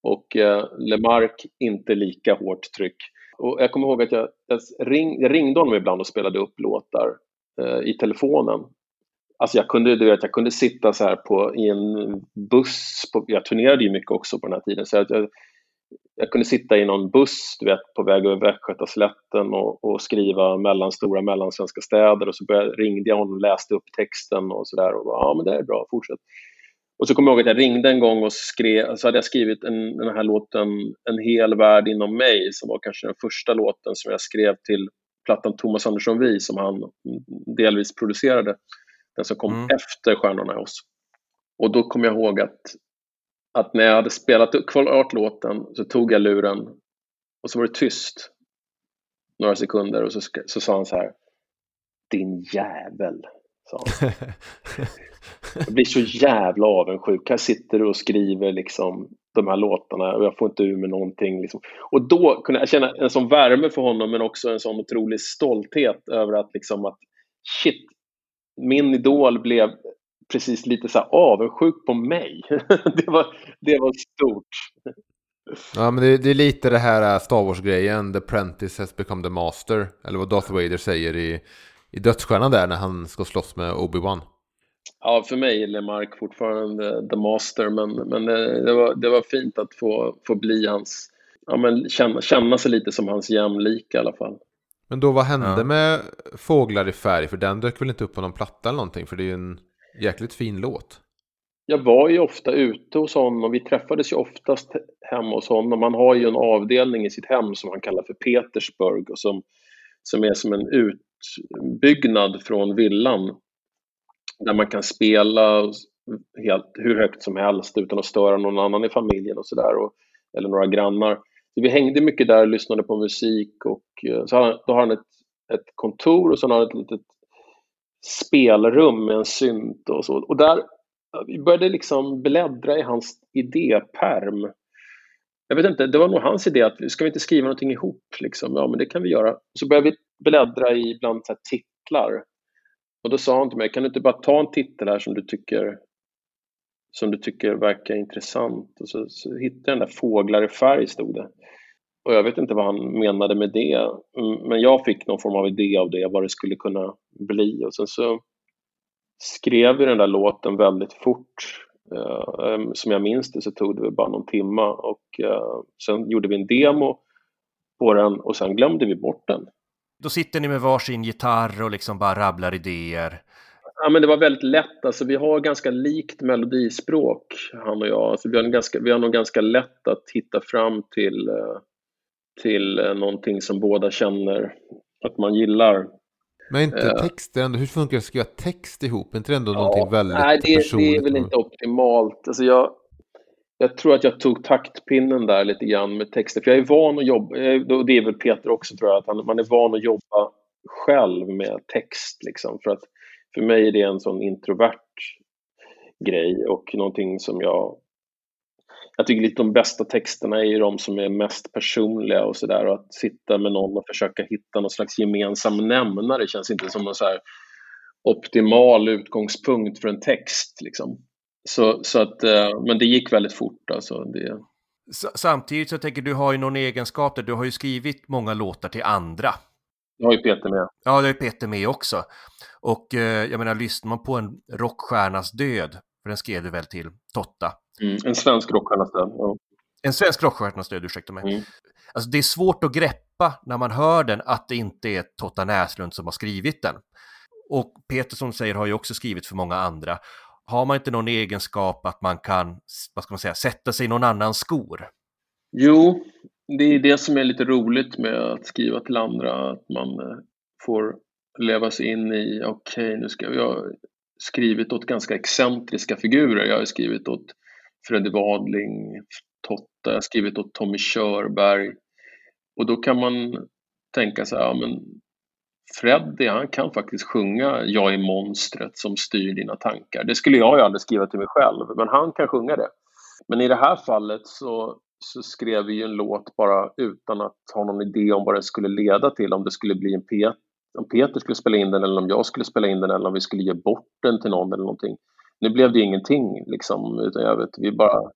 Och eh, Lemark inte lika hårt tryck. Och jag kommer ihåg att jag, jag, ring, jag ringde honom ibland och spelade upp låtar eh, i telefonen. Alltså jag kunde, du vet, jag kunde sitta så här på, i en buss, på, jag turnerade ju mycket också på den här tiden, så jag, jag, jag kunde sitta i någon buss du vet, på väg över Västgötaslätten och, och skriva mellan stora mellansvenska städer och så började, ringde jag honom och läste upp texten och sådär och bara, ja men det är bra, fortsätt. Och så kommer jag ihåg att jag ringde en gång och skrev, så hade jag skrivit en, den här låten En hel värld inom mig som var kanske den första låten som jag skrev till plattan Thomas Andersson Vi som han delvis producerade. Den som kom Mm. efter Stjärnorna i oss. Och då kommer jag ihåg att att när jag hade spelat upp- klart låten så tog jag luren och så var det tyst några sekunder och så, så sa han så här Din jävel, sa han. <laughs> Jag blir så jävla avundsjuk. Jag sitter och skriver liksom de här låtarna och jag får inte ur med någonting. Liksom. Och då kunde jag känna en sån värme för honom men också en sån otrolig stolthet över att liksom att shit, min idol blev precis lite så här avundsjuk på mig. <laughs> det, var, det var stort. Ja, men det, det, är lite det här äh, Star Wars-grejen, The Apprentice has become the master. Eller vad Darth Vader säger i, i Dödsstjärnan där när han ska slåss med Obi-Wan. Ja, för mig är Lemark fortfarande the master, men, men det, det, var, det var fint att få, få bli hans, ja men känna, känna sig lite som hans jämlika i alla fall. Men då vad hände ja. med Fåglar i färg? För den dök väl inte upp på någon platta eller någonting? För det är ju en jäkligt fin låt. Jag var ju ofta ute hos honom. Vi träffades ju oftast hemma hos honom. Han har ju en avdelning i sitt hem som han kallar för Petersburg och som, som är som en utbyggnad från villan där man kan spela helt, hur högt som helst utan att störa någon annan i familjen och sådär, eller några grannar. Så vi hängde mycket där och lyssnade på musik och eh, så har han, då har han ett, ett kontor och så har han ett litet spelrum med en synt och så. Och där vi började liksom bläddra i hans idéperm. Jag vet inte, det var nog hans idé att ska vi inte skriva någonting ihop? Liksom? Ja, men det kan vi göra. Så började vi bläddra i bland så titlar. Och då sa han till mig, kan du inte bara ta en titel här som du tycker som du tycker verkar intressant? Och så, så hittade jag den där Fåglar i färg, stod det. Och jag vet inte vad han menade med det, mm, men jag fick någon form av idé av det, vad det skulle kunna bli. Och sen så skrev vi den där låten väldigt fort. Uh, som jag minns det så tog det bara någon timma och uh, sen gjorde vi en demo på den och sen glömde vi bort den. Då sitter ni med varsin gitarr och liksom bara rabblar idéer. Ja, men det var väldigt lätt. Alltså, vi har ganska likt melodispråk, han och jag. Alltså, vi, har ganska, vi har nog ganska lätt att hitta fram till, uh, till någonting som båda känner att man gillar. Men inte uh, texter ändå, hur funkar det att skriva text ihop? Är inte det ändå ja, någonting väldigt nej, det, personligt? det är väl inte optimalt. Alltså jag, jag tror att jag tog taktpinnen där lite grann med texter, för jag är van att jobba, och det är väl Peter också tror jag, att han, man är van att jobba själv med text liksom, för att för mig är det en sån introvert grej och någonting som jag jag tycker lite de bästa texterna är ju de som är mest personliga och sådär och att sitta med någon och försöka hitta någon slags gemensam nämnare känns inte som någon så optimal utgångspunkt för en text liksom. Så, så att, eh, men det gick väldigt fort alltså. Det... Samtidigt så tänker du har ju någon egenskap där, du har ju skrivit många låtar till andra. Det har ju Peter med. Ja, det har ju Peter med också. Och eh, jag menar, lyssnar man på en rockstjärnas död, för den skrev du väl till Totta, Mm, en svensk rockstjärnas. Ja. En svensk rockstjärnas död, ursäkta mig. Mm. Alltså det är svårt att greppa när man hör den att det inte är Totta Näslund som har skrivit den. Och Peter som säger har ju också skrivit för många andra. Har man inte någon egenskap att man kan, vad ska man säga, sätta sig i någon annans skor? Jo, det är det som är lite roligt med att skriva till andra, att man eh, får leva sig in i, okej, okay, nu ska jag skrivit åt ganska excentriska figurer. Jag har skrivit åt Freddy Wadling, Totta, jag har skrivit åt Tommy Körberg. Och då kan man tänka sig, ja men Freddy, han kan faktiskt sjunga Jag är monstret som styr dina tankar. Det skulle jag ju aldrig skriva till mig själv, men han kan sjunga det. Men i det här fallet så, så skrev vi ju en låt bara utan att ha någon idé om vad det skulle leda till, om det skulle bli en P om Peter skulle spela in den eller om jag skulle spela in den eller om vi skulle ge bort den till någon eller någonting. Nu blev det ingenting liksom, utan jag vet, vi bara,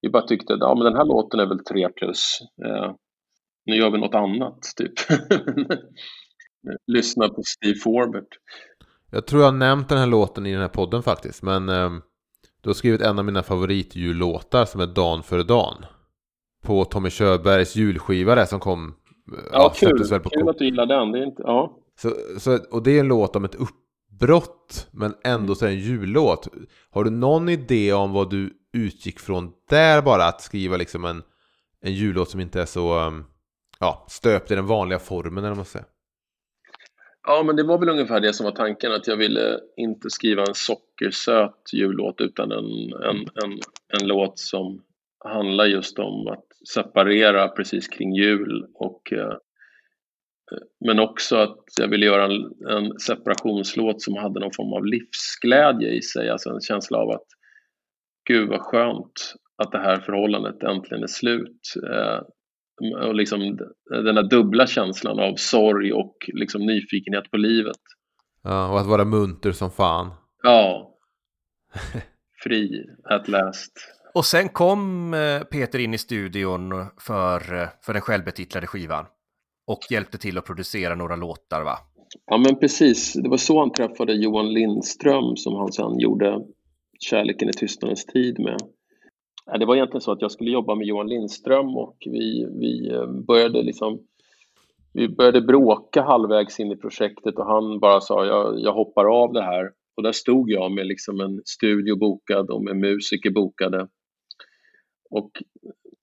vi bara tyckte att ja, men den här låten är väl tre plus. Eh, nu gör vi något annat, typ. <laughs> Lyssna på Steve Forbert. Jag tror jag har nämnt den här låten i den här podden faktiskt, men eh, du har skrivit en av mina favoritjullåtar som är Dan före Dan. På Tommy Körbergs julskiva där som kom Ja, ja kul. Kul att du gillar den. Det är inte, ja. Så, så, och det är en låt om ett Brott, men ändå så är det en jullåt. Har du någon idé om vad du utgick från där bara? Att skriva liksom en, en jullåt som inte är så um, ja, stöpt i den vanliga formen, eller vad man säger. Ja, men det var väl ungefär det som var tanken, att jag ville inte skriva en sockersöt jullåt utan en, en, en, en låt som handlar just om att separera precis kring jul och eh, men också att jag ville göra en, en, separationslåt som hade någon form av livsglädje i sig, alltså en känsla av att gud vad skönt att det här förhållandet äntligen är slut. Eh, och liksom den där dubbla känslan av sorg och liksom nyfikenhet på livet. Ja, och att vara munter som fan. Ja, <laughs> Fri at last. Och sen kom eh, Peter in i studion för, eh, för den självbetitlade skivan. Och hjälpte till att producera några låtar va? Ja men precis, det var så han träffade Johan Lindström som han sen gjorde Kärleken i tystnadens tid med. Ja, det var egentligen så att jag skulle jobba med Johan Lindström och vi, vi eh, började liksom vi började bråka halvvägs in i projektet och han bara sa jag, jag hoppar av det här. Och där stod jag med liksom en studio bokad och med musiker bokade. Och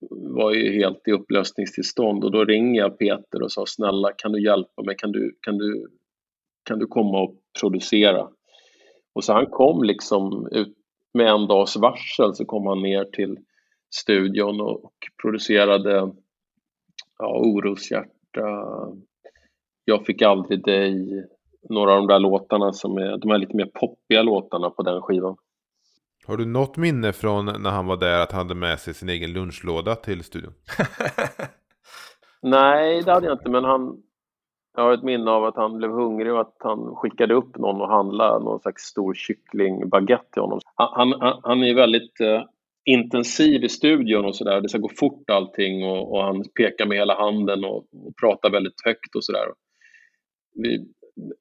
var ju helt i upplösningstillstånd och då ringer jag Peter och sa snälla kan du hjälpa mig, kan du, kan du, kan du komma och producera? Och så han kom liksom ut med en dags varsel så kom han ner till studion och producerade ja, Oroshjärta, Jag fick aldrig dig, några av de där låtarna som är, de här lite mer poppiga låtarna på den skivan. Har du något minne från när han var där att han hade med sig sin egen lunchlåda till studion? <laughs> Nej, det hade jag inte, men han, jag har ett minne av att han blev hungrig och att han skickade upp någon och handlade någon slags stor kycklingbaguette till honom. Han, han, han är väldigt eh, intensiv i studion och sådär. Det ska gå fort allting och, och han pekar med hela handen och, och pratar väldigt högt och sådär.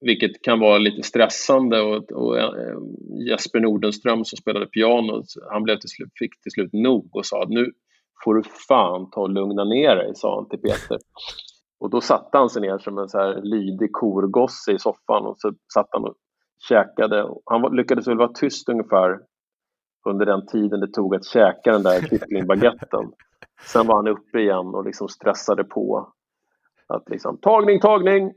Vilket kan vara lite stressande och, och eh, Jesper Nordenström som spelade piano, han blev till slut, fick till slut nog och sa att nu får du fan ta och lugna ner dig, sa han till Peter. Och då satte han sig ner som en så här lydig korgosse i soffan och så satt han och käkade. Han lyckades väl vara tyst ungefär under den tiden det tog att käka den där kycklingbaguetten. Sen var han uppe igen och liksom stressade på. Att liksom, tagning, tagning!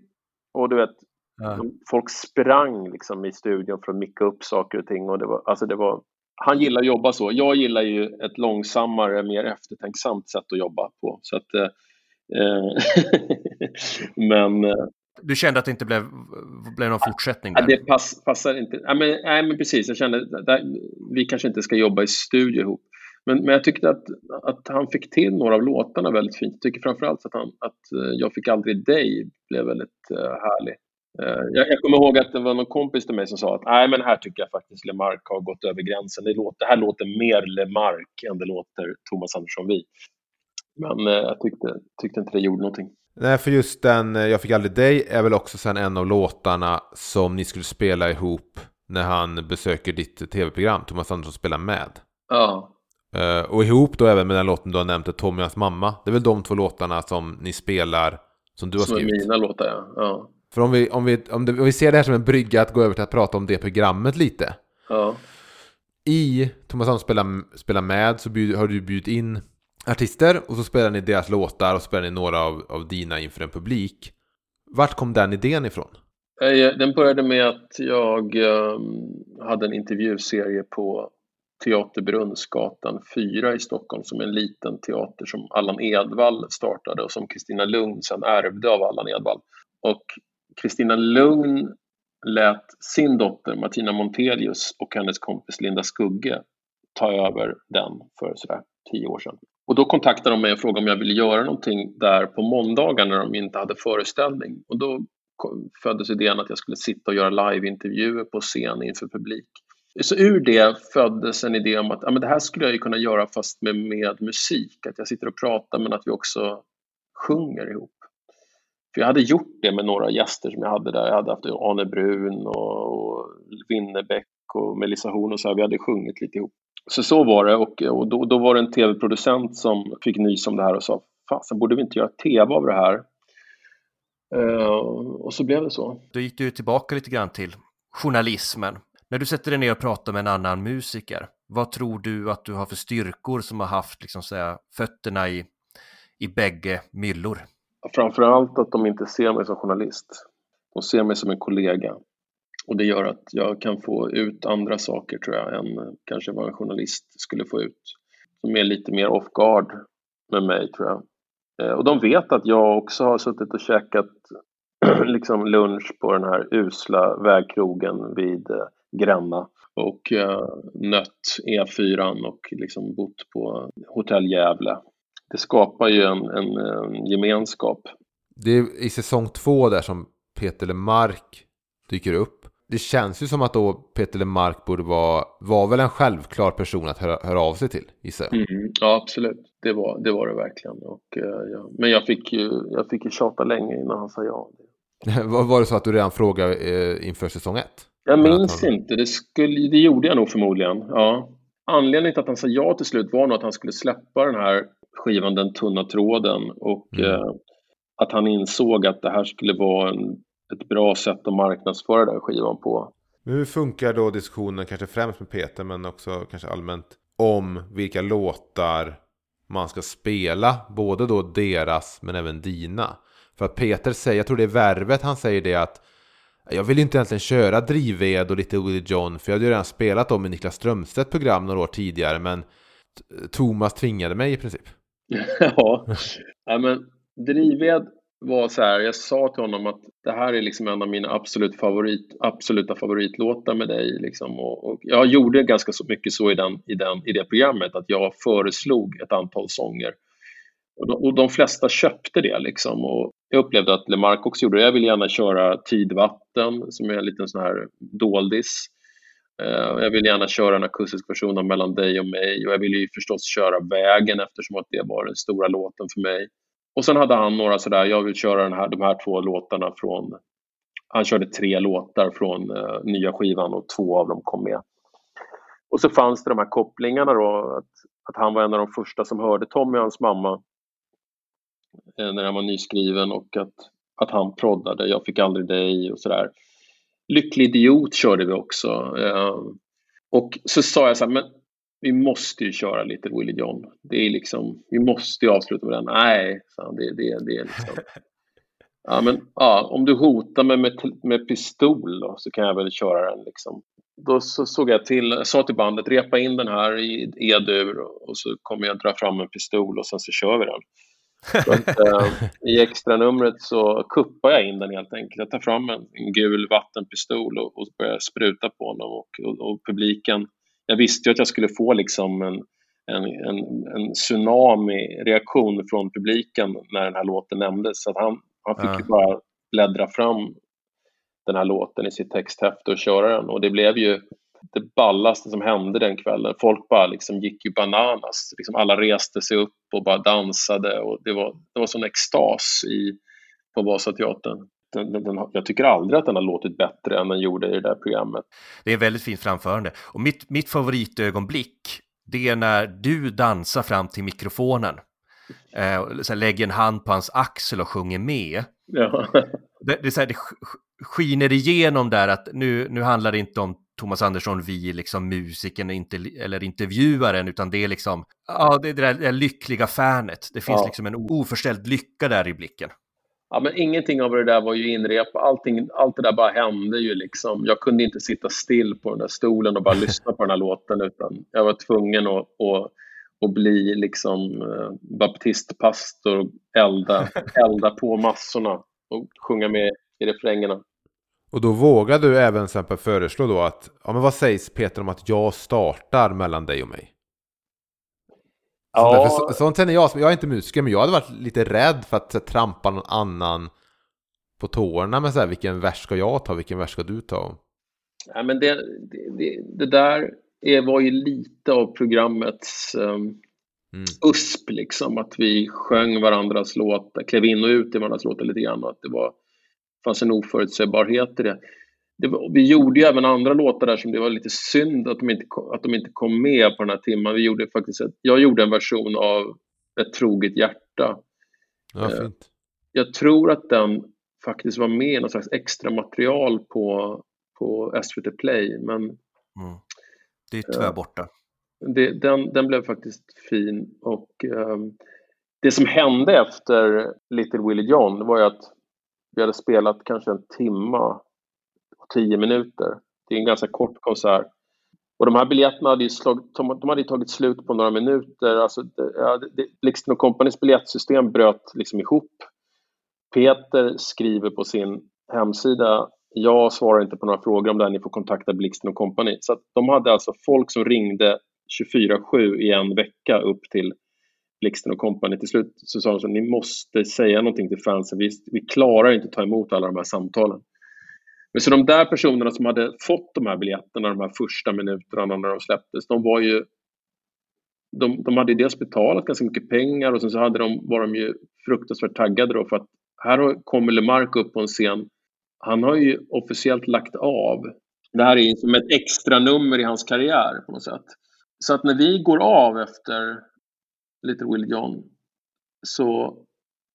Och du vet, ja. folk sprang liksom i studion för att micka upp saker och ting. Och det var, alltså det var, han gillar att jobba så. Jag gillar ju ett långsammare, mer eftertänksamt sätt att jobba på. Så att, eh, Eh, <laughs> men... Eh, du kände att det inte blev, blev någon fortsättning? Där? Det pass, passar inte. Ja, men, nej, men precis. Jag kände att vi kanske inte ska jobba i studio ihop. Men, men jag tyckte att, att han fick till några av låtarna väldigt fint. Jag tycker framförallt att, han, att eh, Jag fick aldrig dig blev väldigt härlig. Uh, jag, jag kommer ihåg att det var någon kompis till mig som sa att nej men här tycker jag faktiskt Lemark har gått över gränsen. Det, låter, det här låter mer Lemark än det låter Thomas Andersson Vi. Men eh, jag tyckte, tyckte inte det gjorde någonting. Nej, för just den eh, Jag fick aldrig dig är väl också sen en av låtarna som ni skulle spela ihop när han besöker ditt tv-program. Thomas Andersson spelar med. Ja. Och ihop då även med den låten du har nämnt, Tommy och hans mamma. Det är väl de två låtarna som ni spelar som du har som skrivit? Som är mina låtar, ja. ja. För om vi, om, vi, om, det, om vi ser det här som en brygga att gå över till att prata om det programmet lite. Ja. I Thomas Andersson spelar, spelar med så bjud, har du bjudit in artister och så spelar ni deras låtar och spelar ni några av, av dina inför en publik. Vart kom den idén ifrån? Eh, den började med att jag um, hade en intervjuserie på Teater Brunnsgatan 4 i Stockholm som är en liten teater som Allan Edwall startade och som Kristina Lugn sen ärvde av Allan Edwall. Och Kristina Lugn lät sin dotter Martina Montelius och hennes kompis Linda Skugge ta över den för sådär tio år sedan. Och då kontaktade de mig och frågade om jag ville göra någonting där på måndagar när de inte hade föreställning. Och då föddes idén att jag skulle sitta och göra liveintervjuer på scen inför publik. Så ur det föddes en idé om att ja, men det här skulle jag ju kunna göra fast med, med musik. Att jag sitter och pratar men att vi också sjunger ihop. För jag hade gjort det med några gäster som jag hade där. Jag hade haft Arne Brun och, Winnerbäck och Melissa Horn och så här. Vi hade sjungit lite ihop. Så så var det och, och då, då var det en tv-producent som fick nys om det här och sa fasen borde vi inte göra tv av det här? Uh, och så blev det så. Då gick du tillbaka lite grann till journalismen. När du sätter dig ner och pratar med en annan musiker, vad tror du att du har för styrkor som har haft liksom säga, fötterna i, i bägge myllor? Framförallt att de inte ser mig som journalist. De ser mig som en kollega. Och det gör att jag kan få ut andra saker tror jag än kanske vad en journalist skulle få ut. De är lite mer off guard med mig tror jag. Eh, och de vet att jag också har suttit och käkat <clears throat> liksom lunch på den här usla vägkrogen vid eh, Gränna och eh, nött E4 och liksom bott på hotell Gävle. Det skapar ju en, en, en gemenskap. Det är i säsong två där som Peter Lemark dyker upp. det känns ju som att då Peter Lemark borde vara, var väl en självklar person att höra, höra av sig till, gissar jag. Mm, ja, absolut. Det var, det var det verkligen. Och, uh, ja. Men jag fick, ju, jag fick ju tjata länge innan han sa ja. <laughs> var det så att du redan frågade eh, inför säsong ett? Jag minns inte. Det, skulle, det gjorde jag nog förmodligen. Ja. Anledningen till att han sa ja till slut var nog att han skulle släppa den här skivan Den tunna tråden och mm. eh, att han insåg att det här skulle vara en, ett bra sätt att marknadsföra den skivan på. Men hur funkar då diskussionen, kanske främst med Peter men också kanske allmänt, om vilka låtar man ska spela, både då deras men även dina? För att Peter säger, jag tror det är Värvet han säger det att jag vill inte egentligen köra Drivved och lite Willie John för jag hade ju redan spelat dem i Niklas Strömstedt program några år tidigare men Thomas tvingade mig i princip. <laughs> ja, ja men Drivved var så här, jag sa till honom att det här är liksom en av mina absolut favorit, absoluta favoritlåtar med dig. Liksom. Och, och jag gjorde ganska så mycket så i, den, i, den, i det programmet att jag föreslog ett antal sånger. Och de, och de flesta köpte det. Liksom. Och jag upplevde att LeMarc också gjorde det. Jag vill gärna köra Tidvatten som är en liten sån här doldis. Eh, jag vill gärna köra en akustisk version av Mellan dig och mig och jag vill ju förstås köra Vägen eftersom att det var den stora låten för mig. Och sen hade han några sådär, jag vill köra den här, de här två låtarna från, han körde tre låtar från uh, nya skivan och två av dem kom med. Och så fanns det de här kopplingarna då, att, att han var en av de första som hörde Tommy och hans mamma när han var nyskriven och att, att han proddade, jag fick aldrig dig och sådär. Lycklig idiot körde vi också. Eh, och så sa jag så här, men vi måste ju köra lite Willie John. Det är liksom, vi måste ju avsluta med den. Nej, så det, det, det är liksom... <laughs> Ja, men ja, om du hotar mig med, med pistol då, så kan jag väl köra den. Liksom. Då så såg jag till, jag sa till bandet, repa in den här i E-dur och så kommer jag dra fram en pistol och sen så kör vi den. Att, äh, I extranumret så kuppar jag in den helt enkelt. Jag tar fram en, en gul vattenpistol och, och börjar spruta på honom och, och, och publiken jag visste ju att jag skulle få liksom en, en, en, en tsunami-reaktion från publiken när den här låten nämndes. Så han, han fick ja. ju bara bläddra fram den här låten i sitt texthäfte och köra den. Och det blev ju det ballaste som hände den kvällen. Folk bara liksom gick ju bananas. Liksom alla reste sig upp och bara dansade. Och det, var, det var sån extas i, på Vasateatern den, den, jag tycker aldrig att den har låtit bättre än den gjorde i det där programmet. Det är väldigt fint framförande. Och mitt, mitt favoritögonblick, det är när du dansar fram till mikrofonen. Eh, så lägger en hand på hans axel och sjunger med. Ja. Det, det, så här, det skiner igenom där att nu, nu handlar det inte om Thomas Andersson, vi, liksom musikern inte, eller intervjuaren, utan det är liksom, ja, det är det där, lyckliga fanet. Det finns ja. liksom en oförställd lycka där i blicken ja, men ingenting av det där var ju inrep. Allting, allt det där bara hände ju liksom. Jag kunde inte sitta still på den där stolen och bara <laughs> lyssna på den här låten utan jag var tvungen att, att, att bli liksom eh, baptistpastor och elda, <laughs> elda på massorna och sjunga med i refrängerna. Och då vågar du även exempel föreslå då att, ja men vad sägs Peter om att jag startar mellan dig och mig? Ja. Så, sånt känner jag, jag är inte musiker men jag hade varit lite rädd för att så, trampa någon annan på tårna med så här, vilken vers ska jag ta, vilken vers ska du ta? Ja, men det, det, det, det där är, var ju lite av programmets um, mm. USP, liksom, att vi sjöng varandras låtar, klev in och ut i varandras låtar lite grann och att det var, fanns en oförutsägbarhet i det var, vi gjorde ju även andra låtar där som det var lite synd att de inte, att de inte kom med på den här timmen. Vi gjorde faktiskt ett, jag gjorde en version av Ett troget hjärta. Ja, eh, fint. Jag tror att den faktiskt var med i någon slags extra material på, på SVT Play, men mm. Det är tyvärr borta. Det, den, den blev faktiskt fin och um, det som hände efter Little Willie John var ju att vi hade spelat kanske en timma tio minuter. Det är en ganska kort konsert. Och de här biljetterna hade ju, slagit, de hade tagit slut på några minuter. Alltså, Blixten Companys biljettsystem bröt liksom ihop. Peter skriver på sin hemsida jag svarar inte på några frågor om det här, ni får kontakta Blixten Company. Så de hade alltså folk som ringde 24-7 i en vecka upp till Blixten och kompani. Till slut så sa de så ni måste säga någonting till fansen, vi, vi klarar inte att ta emot alla de här samtalen. Men så de där personerna som hade fått de här biljetterna de här första minuterna när de släpptes, de var ju de, de hade dels betalat ganska mycket pengar och sen så hade de, var de ju fruktansvärt taggade då för att här kommer LeMarc upp på en scen. Han har ju officiellt lagt av. Det här är som ett extra nummer i hans karriär på något sätt. Så att när vi går av efter Little Will John så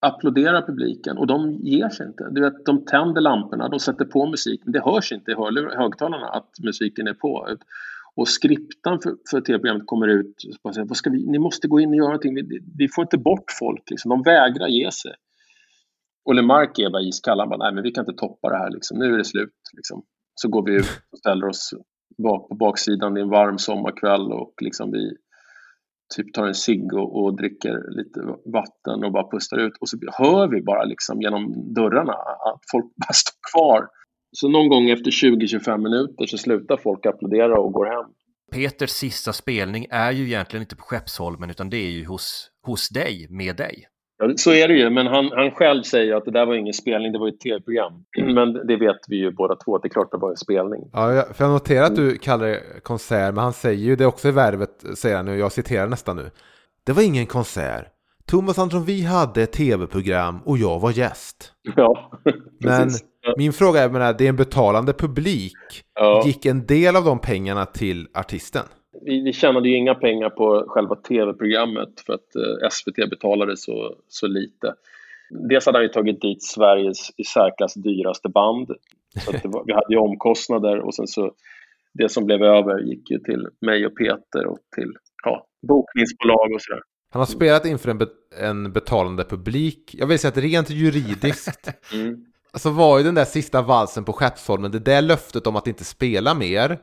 applåderar publiken och de ger sig inte. Du vet, de tänder lamporna, de sätter på musiken. Det hörs inte i högtalarna att musiken är på. Och skriptan för, för tv-programmet kommer ut och säger vad ska vi, ni måste gå in och göra någonting. Vi, vi får inte bort folk. Liksom. De vägrar ge sig. Och LeMarc är bara iskall. Han bara, nej men vi kan inte toppa det här. Liksom. Nu är det slut. Liksom. Så går vi ut och ställer oss bak, på baksidan i en varm sommarkväll och liksom vi typ tar en cigg och, och, dricker lite vatten och bara pustar ut. Och så hör vi bara liksom genom dörrarna att folk <laughs> bara står kvar. Så någon gång efter 20-25 minuter så slutar folk applådera och går hem. Peters sista spelning är ju egentligen inte på Skeppsholmen utan det är ju hos, hos dig, med dig. Ja, så är det ju, men han, han själv säger att det där var ingen spelning, det var ett tv-program. <clears throat> Men det vet vi ju båda två, det är klart det var en spelning. Ja, för jag noterar att du kallar det konsert, men han säger ju det också i värvet, säger han nu, jag citerar nästan nu. Det var ingen konsert. Thomas Andersson, vi hade ett tv-program och jag var gäst. <laughs> Ja, <laughs> Men min fråga är, menar, det är en betalande publik. Ja. Gick en del av de pengarna till artisten? Vi, vi tjänade ju inga pengar på själva tv-programmet för att eh, SVT betalade så, så lite. Dels hade han ju tagit dit Sveriges i särklass dyraste band. Så var, vi hade ju omkostnader och sen så det som blev över gick ju till mig och Peter och till ja, bokningsbolag och sådär. Han har spelat inför en, be en betalande publik. Jag vill säga att rent juridiskt <laughs> mm. så var ju den där sista valsen på Skeppsholmen, det där löftet om att inte spela mer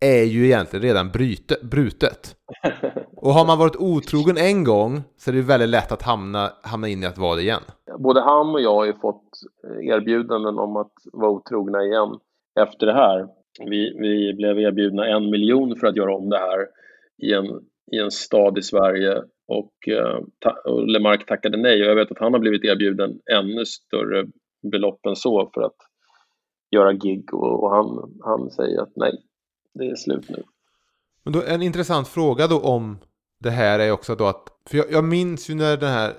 är ju egentligen redan bryte, brutet. <laughs> Och har man varit otrogen en gång så är det väldigt lätt att hamna, hamna in i att vara det igen. Både han och jag har ju fått erbjudanden om att vara otrogna igen efter det här. Vi, vi blev erbjudna en miljon för att göra om det här i en, i en stad i Sverige och, eh, ta, och Lemark tackade nej. Och jag vet att han har blivit erbjuden ännu större belopp än så för att göra gig och, och han, han säger att nej, det är slut nu. Men då, en intressant fråga då om det här är också då att, för jag, jag minns ju när den här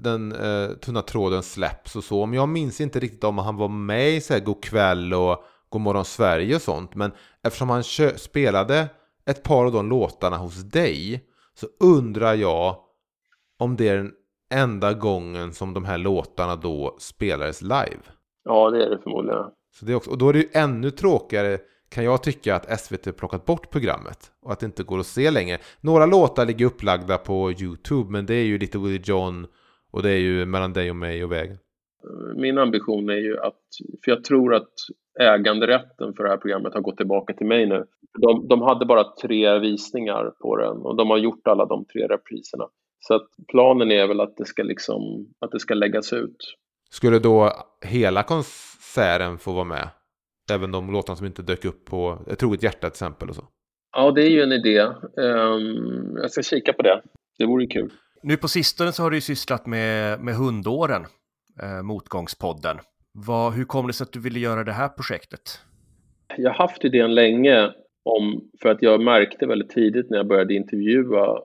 den eh, tunna tråden släpps och så, men jag minns inte riktigt om han var med i så här God kväll och God morgon Sverige och sånt, men eftersom han spelade ett par av de låtarna hos dig så undrar jag om det är den enda gången som de här låtarna då spelades live. Ja, det är det förmodligen. Så det också, och då är det ju ännu tråkigare kan jag tycka att SVT plockat bort programmet och att det inte går att se längre. Några låtar ligger upplagda på YouTube men det är ju lite Willie John och det är ju Mellan dig och mig och vägen. Min ambition är ju att, för jag tror att äganderätten för det här programmet har gått tillbaka till mig nu. De, de hade bara tre visningar på den och de har gjort alla de tre repriserna. Så att planen är väl att det ska liksom, att det ska läggas ut. Skulle då hela konserten få vara med? Även de låtarna som inte dök upp på ett troget hjärta till exempel och så. Ja, det är ju en idé. Um, jag ska kika på det. Det vore kul. Nu på sistone så har du ju sysslat med, med hundåren, eh, Motgångspodden. Vad, hur kom det sig att du ville göra det här projektet? Jag har haft idén länge om, för att jag märkte väldigt tidigt när jag började intervjua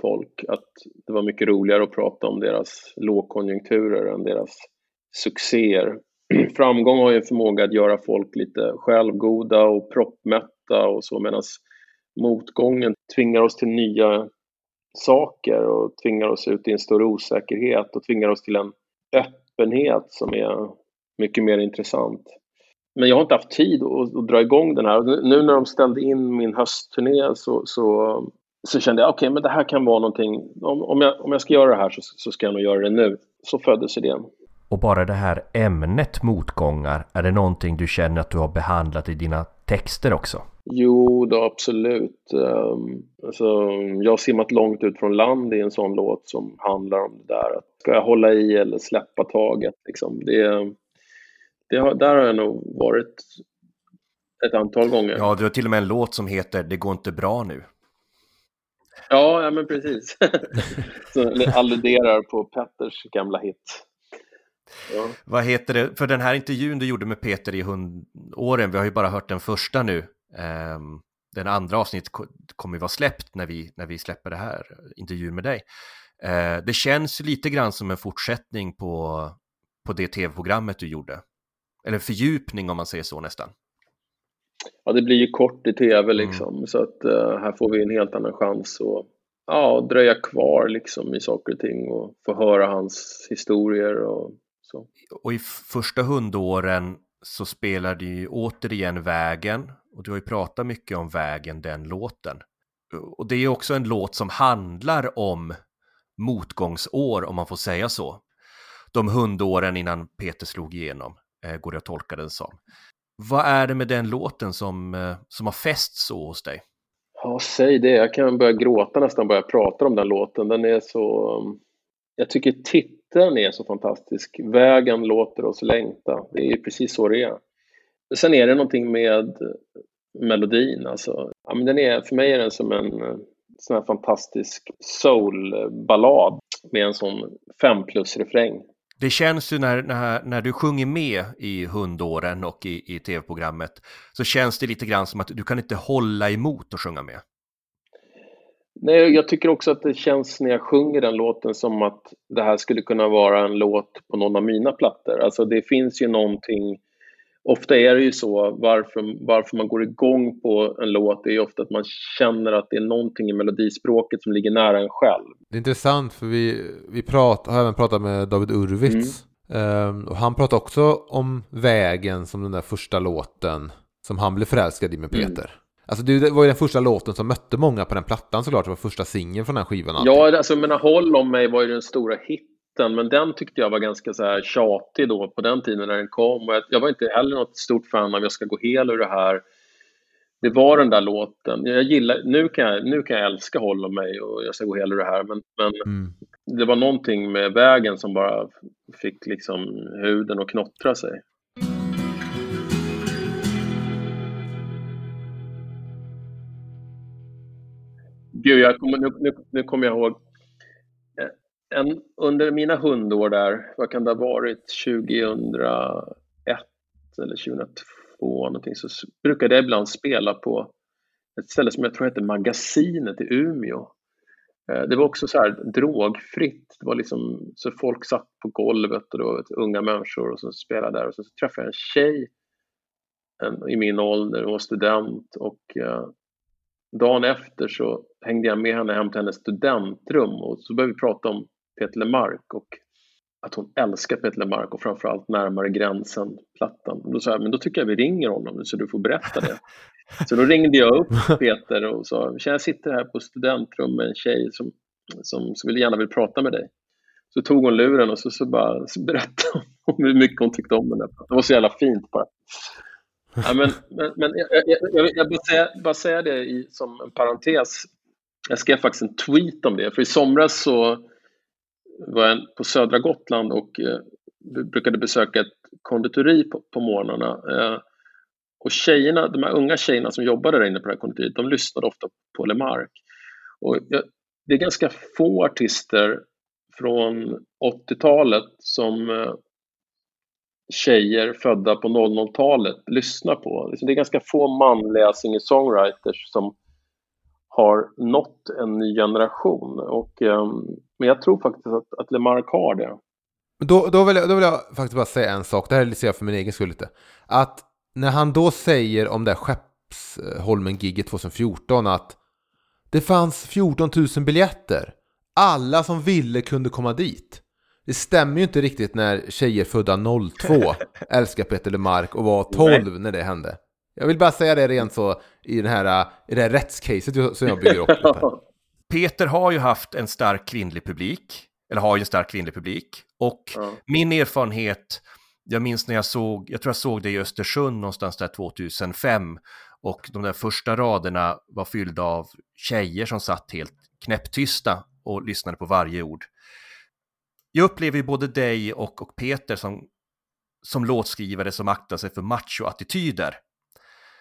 folk att det var mycket roligare att prata om deras lågkonjunkturer än deras succéer framgång har ju en förmåga att göra folk lite självgoda och proppmätta och så medan motgången tvingar oss till nya saker och tvingar oss ut i en större osäkerhet och tvingar oss till en öppenhet som är mycket mer intressant. Men jag har inte haft tid att, att dra igång den här. Nu när de ställde in min höstturné så, så, så kände jag okej, okay, men det här kan vara någonting. Om, om, jag, om jag ska göra det här så, så ska jag nog göra det nu. Så föddes idén. Och bara det här ämnet motgångar, är det någonting du känner att du har behandlat i dina texter också? Jo, då absolut. Um, alltså, jag har simmat långt ut från land i en sån låt som handlar om det där. Ska jag hålla i eller släppa taget? Liksom? Det, det har, där har jag nog varit ett antal gånger. Ja, du har till och med en låt som heter Det går inte bra nu. Ja, ja men precis. <laughs> som alluderar på Petters gamla hit. Ja. Vad heter det, för den här intervjun du gjorde med Peter i hundåren, vi har ju bara hört den första nu. Um, den andra avsnittet kommer ju vara släppt när vi, när vi släpper det här, intervjun med dig. Uh, det känns lite grann som en fortsättning på, på det tv-programmet du gjorde. Eller fördjupning om man säger så nästan. Ja, det blir ju kort i tv mm. liksom, mm. så att uh, här får vi en helt annan chans att ja, dröja kvar liksom i saker och ting och få höra hans historier och så. Och i första hundåren så spelar du ju återigen Vägen och du har ju pratat mycket om Vägen, den låten. Och det är ju också en låt som handlar om motgångsår, om man får säga så. De hundåren innan Peter slog igenom, eh, går det att tolka den som. Vad är det med den låten som, eh, som har fäst så hos dig? Ja, säg det. Jag kan börja gråta nästan bara jag pratar om den låten. Den är så... Jag tycker den är så fantastisk. Vägen låter oss längta. Det är precis så det är. Sen är det någonting med melodin. Alltså, ja, men den är, för mig är den som en sån här fantastisk soulballad med en sån fem plus-refräng. Det känns ju när, när, när du sjunger med i hundåren och i, i tv-programmet så känns det lite grann som att du kan inte hålla emot att sjunga med. Nej, jag tycker också att det känns när jag sjunger den låten som att det här skulle kunna vara en låt på någon av mina plattor. Alltså det finns ju någonting Ofta är det ju så, varför, varför man går igång på en låt är ju ofta att man känner att det är någonting i melodispråket som ligger nära en själv. Det är intressant för vi, vi prat, har även pratat med David Urwitz. Mm. Um, och han pratade också om Vägen som den där första låten som han blev förälskad i med mm. Peter. Mm. Alltså det var ju den första låten som mötte många på den plattan såklart. Det var första singeln från den skivan. Alltid. Ja, alltså men Håll om mig var ju den stora hit hitten, men den tyckte jag var ganska så här tjatig då på den tiden när den kom. Och jag, var inte heller något stort fan av Jag ska gå hel ur det här. Det var den där låten. Jag gillar, nu, kan jag, nu kan jag älska Håll om mig och Jag ska gå hel ur det här, men, men mm. det var någonting med vägen som bara fick liksom huden att knottra sig. Gud, jag kommer, nu, nu, nu kommer jag ihåg eh, en, under mina hundår där, vad kan det ha varit, 2001 eller 2002 någonting, så brukade jag ibland spela på ett ställe som jag tror hette Magasinet i Umeå. Eh, det var också så här drogfritt. Det var liksom, så folk satt på golvet och det var unga människor och så spelade där. Och så träffade jag en tjej en, i min ålder, hon var student och eh, dagen efter så hängde jag med henne hem till hennes studentrum och så började vi prata om Peter Lemark och att hon älskar Peter Lemark och framförallt Närmare gränsen-plattan. Då sa jag, men då tycker jag vi ringer honom så du får berätta det. Så då ringde jag upp <laughs> Peter och sa, jag sitter här på studentrum med en tjej som, som, som vill, gärna vill prata med dig. Så tog hon luren och så, så, bara, så berättade hon <laughs> hur mycket hon tyckte om den där Det var så jävla fint bara. Ja, men men, men jag, jag, jag, jag vill säga, bara säga det i, som en parentes. Jag skrev faktiskt en tweet om det, för i somras så var jag på södra Gotland och eh, brukade besöka ett konditori på, på morgnarna. Eh, och tjejerna, de här unga tjejerna som jobbade där inne på det här konditoriet, de lyssnade ofta på Lemark. Och jag, det är ganska få artister från 80-talet som eh, tjejer födda på 00-talet lyssnar på. Liksom, det är ganska få manliga singer-songwriters som har nått en ny generation. Och, um, men jag tror faktiskt att, att Lemark har det. Då, då, vill jag, då vill jag faktiskt bara säga en sak, det här ser jag för min egen skull lite. Att när han då säger om det här Skeppsholmen-giget 2014 att det fanns 14 000 biljetter. Alla som ville kunde komma dit. Det stämmer ju inte riktigt när tjejer födda 02 <laughs> älskar Peter Lemark och var 12 Nej. när det hände. Jag vill bara säga det rent så i, den här, i det här rättscaset som jag bygger upp. <laughs> Peter har ju haft en stark kvinnlig publik, eller har ju en stark kvinnlig publik. Och ja. min erfarenhet, jag minns när jag såg, jag tror jag såg det i Östersund någonstans där 2005. Och de där första raderna var fyllda av tjejer som satt helt knäpptysta och lyssnade på varje ord. Jag upplever ju både dig och, och Peter som, som låtskrivare som aktar sig för machoattityder.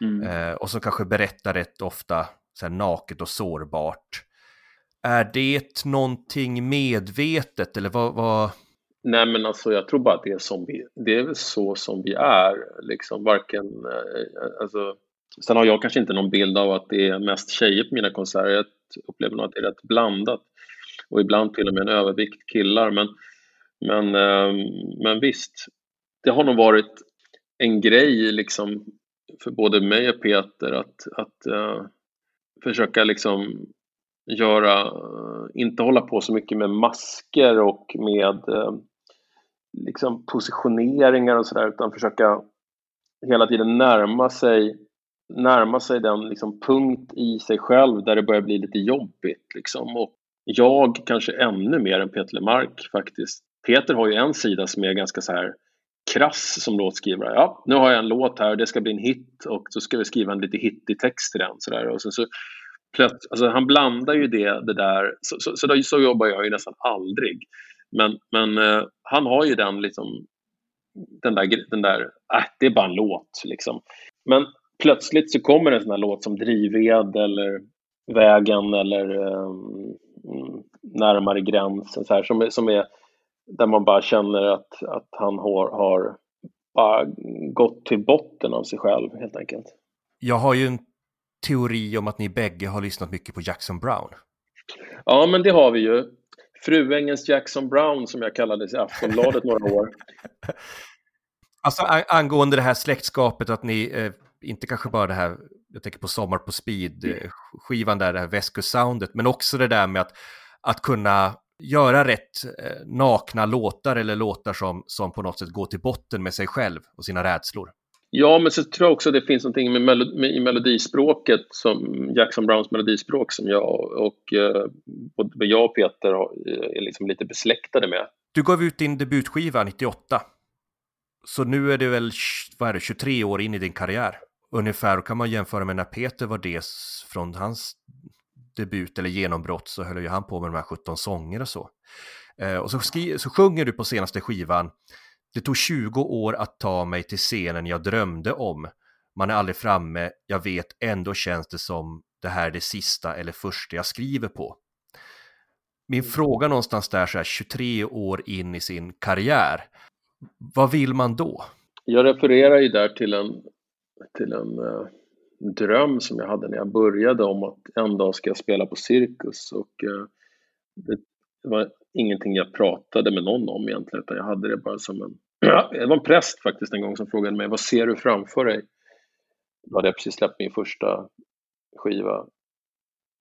Mm. Eh, och som kanske berättar rätt ofta så här, naket och sårbart. Är det någonting medvetet eller vad, vad, Nej men alltså jag tror bara att det är, som vi, det är så som vi är. Liksom varken, eh, alltså, sen har jag kanske inte någon bild av att det är mest tjejer på mina konserter. Jag upplever nog att det är rätt blandat. Och ibland till och med en övervikt killar. Men, men, eh, men visst, det har nog varit en grej liksom för både mig och Peter att, att uh, försöka liksom göra, uh, inte hålla på så mycket med masker och med uh, liksom positioneringar och sådär utan försöka hela tiden närma sig närma sig den liksom punkt i sig själv där det börjar bli lite jobbigt. Liksom. Och jag kanske ännu mer än Peter Mark faktiskt. Peter har ju en sida som är ganska så här krass som låtskrivare. Ja, nu har jag en låt här, och det ska bli en hit och så ska vi skriva en lite hittig text till den. Så där. Och sen så, alltså, han blandar ju det, det där, så, så, så, så jobbar jag ju nästan aldrig. Men, men eh, han har ju den liksom, den där, den där äh, det är bara en låt liksom. Men plötsligt så kommer en sån här låt som Drivved eller Vägen eller eh, mm, Närmare gränsen så här, som, som är där man bara känner att, att han har, har bara gått till botten av sig själv helt enkelt. Jag har ju en teori om att ni bägge har lyssnat mycket på Jackson Brown. Ja, men det har vi ju. Fruängens Jackson Brown som jag kallades i Aftonbladet några år. <laughs> Alltså angående det här släktskapet att ni, eh, inte kanske bara det här, jag tänker på Sommar på speed, eh, skivan där, det här västkustsoundet, men också det där med att, att kunna göra rätt eh, nakna låtar eller låtar som, som på något sätt går till botten med sig själv och sina rädslor. Ja, men så tror jag också det finns någonting med, melo med i melodispråket, som Jackson Browns melodispråk, som jag och eh, både jag och Peter är liksom lite besläktade med. Du gav ut din debutskiva 98. Så nu är det väl vad är det, 23 år in i din karriär. Ungefär, kan man jämföra med när Peter var det från hans debut eller genombrott så höll ju han på med de här 17 sånger och så. Eh, och så, skri- så sjunger du på senaste skivan Det tog 20 år att ta mig till scenen jag drömde om. Man är aldrig framme, jag vet, ändå känns det som det här är det sista eller första jag skriver på. Min mm. fråga någonstans där så här 23 år in i sin karriär, vad vill man då? Jag refererar ju där till en, till en uh dröm som jag hade när jag började om att en dag ska jag spela på Cirkus och eh, det var ingenting jag pratade med någon om egentligen utan jag hade det bara som en <clears throat> det var en präst faktiskt en gång som frågade mig vad ser du framför dig? Då hade jag precis släppt min första skiva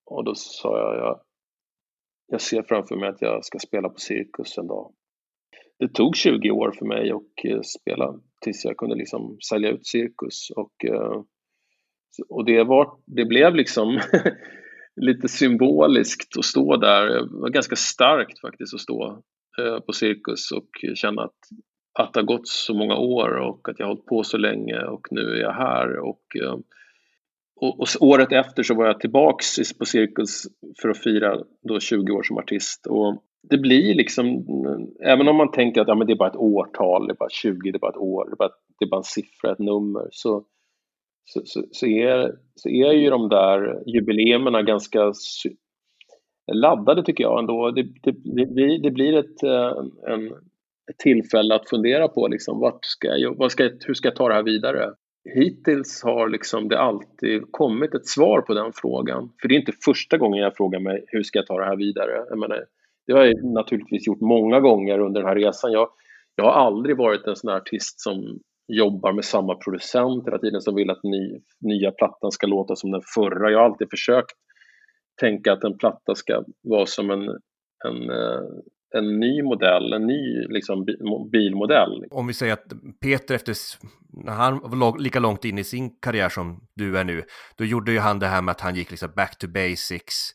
och då sa jag, jag jag ser framför mig att jag ska spela på Cirkus en dag. Det tog 20 år för mig att eh, spela tills jag kunde liksom sälja ut Cirkus och eh, och det, var, det blev liksom <laughs> lite symboliskt att stå där. Det var ganska starkt faktiskt att stå eh, på Cirkus och känna att, att det har gått så många år och att jag har hållit på så länge och nu är jag här. Och, eh, och, och året efter så var jag tillbaks på Cirkus för att fira då 20 år som artist. Och det blir liksom, eh, även om man tänker att ja, men det är bara ett årtal, det är bara 20, det är bara ett år, det är bara, det är bara en siffra, ett nummer, så så, så, så, är, så är ju de där jubileerna ganska laddade tycker jag ändå. Det, det, det, det blir ett, eh, en, ett tillfälle att fundera på liksom, vart ska jag, vad ska, hur ska jag ta det här vidare? Hittills har liksom det alltid kommit ett svar på den frågan. För det är inte första gången jag frågar mig hur ska jag ta det här vidare? Jag menar, det har jag naturligtvis gjort många gånger under den här resan. Jag, jag har aldrig varit en sån här artist som jobbar med samma producent hela tiden som vill att ny, nya plattan ska låta som den förra. Jag har alltid försökt tänka att en platta ska vara som en, en, eh, en ny modell, en ny liksom, bilmodell. Om vi säger att Peter efter, när han var lika långt in i sin karriär som du är nu, då gjorde ju han det här med att han gick liksom back to basics,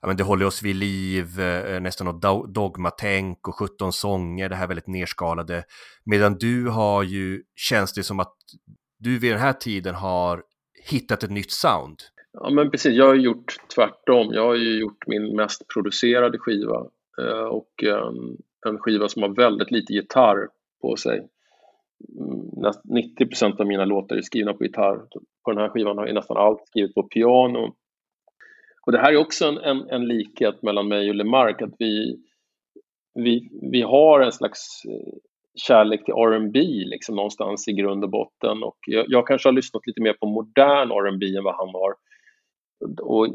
ja, men det håller oss vid liv, eh, nästan något dogmatänk och 17 sånger, det här väldigt nerskalade. Medan du har ju, känns det som att du vid den här tiden har hittat ett nytt sound. Ja men precis, jag har gjort tvärtom. Jag har ju gjort min mest producerade skiva eh, och en, en skiva som har väldigt lite gitarr på sig. Mm, 90 av mina låtar är skrivna på gitarr. På den här skivan har jag nästan allt skrivit på piano och det här är också en, en, en likhet mellan mig och Lemark, att vi, vi, vi har en slags eh, kärlek till R&B liksom någonstans i grund och botten och jag, jag kanske har lyssnat lite mer på modern R&B än vad han har. Och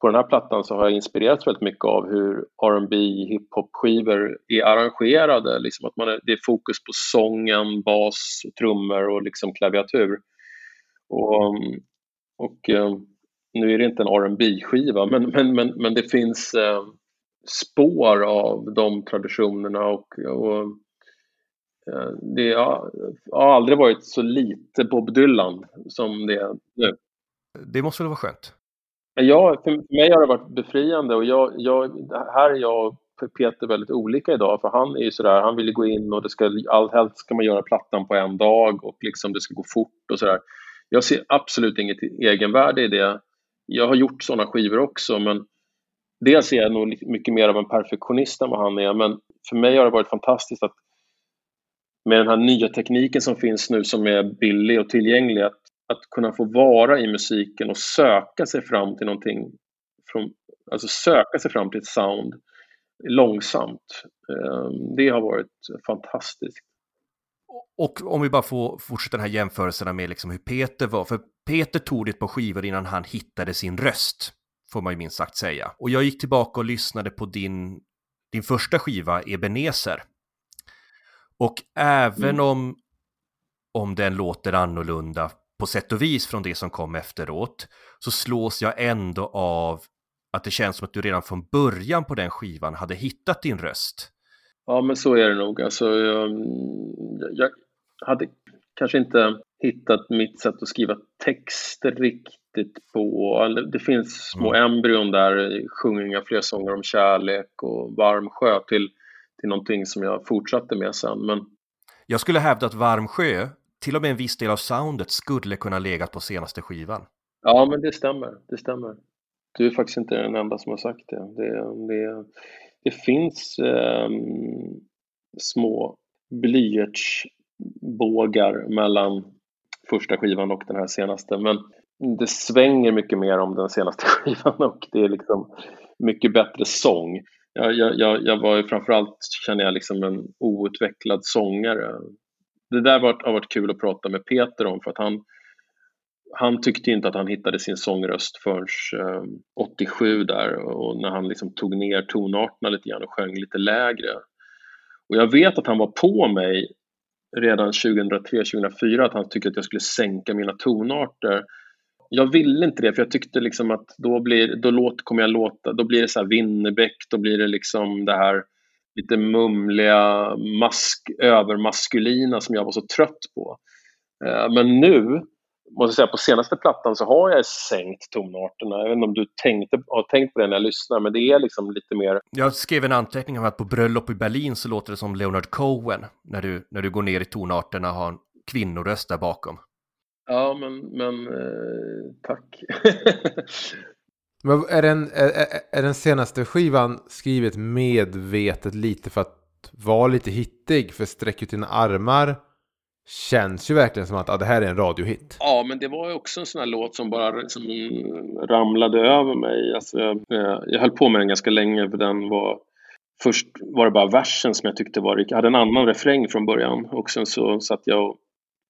på den här plattan så har jag inspirerats väldigt mycket av hur R&B hiphop-skivor är arrangerade. Liksom att man är, det är fokus på sången, bas, trummor och liksom klaviatur. Och, och eh, nu är det inte en rb skiva men, men, men, men det finns eh, spår av de traditionerna och, och eh, det har, har aldrig varit så lite Bob Dylan som det är nu. Det måste väl vara skönt? Ja, för mig har det varit befriande och jag, jag, här är jag och Peter väldigt olika idag för han är ju sådär, han vill gå in och det ska, allt helst ska man göra plattan på en dag och liksom det ska gå fort och sådär. Jag ser absolut inget egenvärde i det. Jag har gjort sådana skivor också men dels är jag nog mycket mer av en perfektionist än vad han är men för mig har det varit fantastiskt att med den här nya tekniken som finns nu som är billig och tillgänglig att att kunna få vara i musiken och söka sig fram till någonting, från, alltså söka sig fram till ett sound långsamt. Ehm, det har varit fantastiskt. Och om vi bara får fortsätta den här jämförelserna med liksom hur Peter var, för Peter tog det på skivor innan han hittade sin röst, får man ju minst sagt säga. Och jag gick tillbaka och lyssnade på din, din första skiva, Ebenezer. Och även mm. om, om den låter annorlunda på sätt och vis från det som kom efteråt så slås jag ändå av att det känns som att du redan från början på den skivan hade hittat din röst. Ja, men så är det nog. Alltså, jag, jag hade kanske inte hittat mitt sätt att skriva texter riktigt på. Det finns små mm. embryon där, sjunger inga fler sånger om kärlek och varm sjö till, till någonting som jag fortsatte med sen. Men... Jag skulle hävda att Varm sjö till och med en viss del av soundet skulle kunna legat på senaste skivan. Ja, men det stämmer. Det stämmer. Du är faktiskt inte den enda som har sagt det. Det, det, det finns eh, små blyertsbågar mellan första skivan och den här senaste. Men det svänger mycket mer om den senaste <laughs> skivan och det är liksom mycket bättre sång. Jag, jag, jag var ju framförallt, känner jag, liksom en outvecklad sångare det där har varit kul att prata med Peter om för att han, han tyckte inte att han hittade sin sångröst förrän ehm, 87 där och när han liksom tog ner tonarterna lite grann och sjöng lite lägre. Och jag vet att han var på mig redan 2003-2004 att han tyckte att jag skulle sänka mina tonarter. Jag ville inte det för jag tyckte liksom att då, blir, då låt, kommer jag låta, då blir det så här Winnerbäck, då blir det liksom det här lite mumliga, mask, övermaskulina som jag var så trött på. Eh, men nu, måste säga, på senaste plattan så har jag sänkt tonarterna. Jag vet inte om du tänkte, har tänkt på det när jag lyssnar, men det är liksom lite mer... Jag skrev en anteckning om att på bröllop i Berlin så låter det som Leonard Cohen när du, när du går ner i tonarterna och har en kvinnoröst där bakom. Ja, men, men eh, tack. <laughs> Men är den, är, är den senaste skivan skrivet medvetet lite för att vara lite hittig? För Sträck ut dina armar känns ju verkligen som att ah, det här är en radiohit. Ja, men det var ju också en sån här låt som bara liksom ramlade över mig. Alltså, jag, jag höll på med den ganska länge för den var Först var det bara versen som jag tyckte var Jag hade en annan refräng från början och sen så satt jag och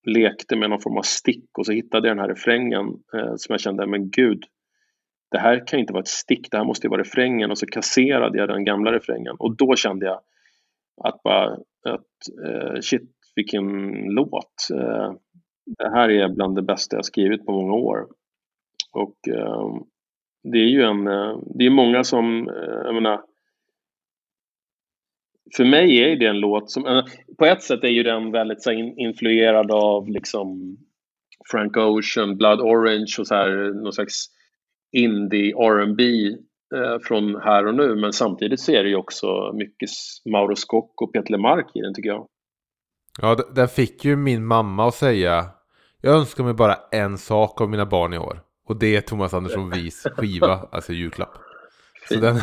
lekte med någon form av stick och så hittade jag den här refrängen eh, som jag kände, men gud, det här kan inte vara ett stick, det här måste ju vara refrängen och så kasserade jag den gamla refrängen och då kände jag att bara att eh, shit vilken låt. Eh, det här är bland det bästa jag skrivit på många år. Och ehm, det är ju en, eh, det är många som, eh, jag menar, för mig är det en låt som, på ett sätt är ju den väldigt så influerad av liksom Frank Ocean, Blood Orange och så här, någon slags indie R&B från här och nu men samtidigt så är det ju också mycket Mauro Scocco och Peter Lemark i den tycker jag. Ja, den fick ju min mamma att säga Jag önskar mig bara en sak av mina barn i år och det är Thomas Andersson Vis skiva, <laughs> alltså julklapp. Så den,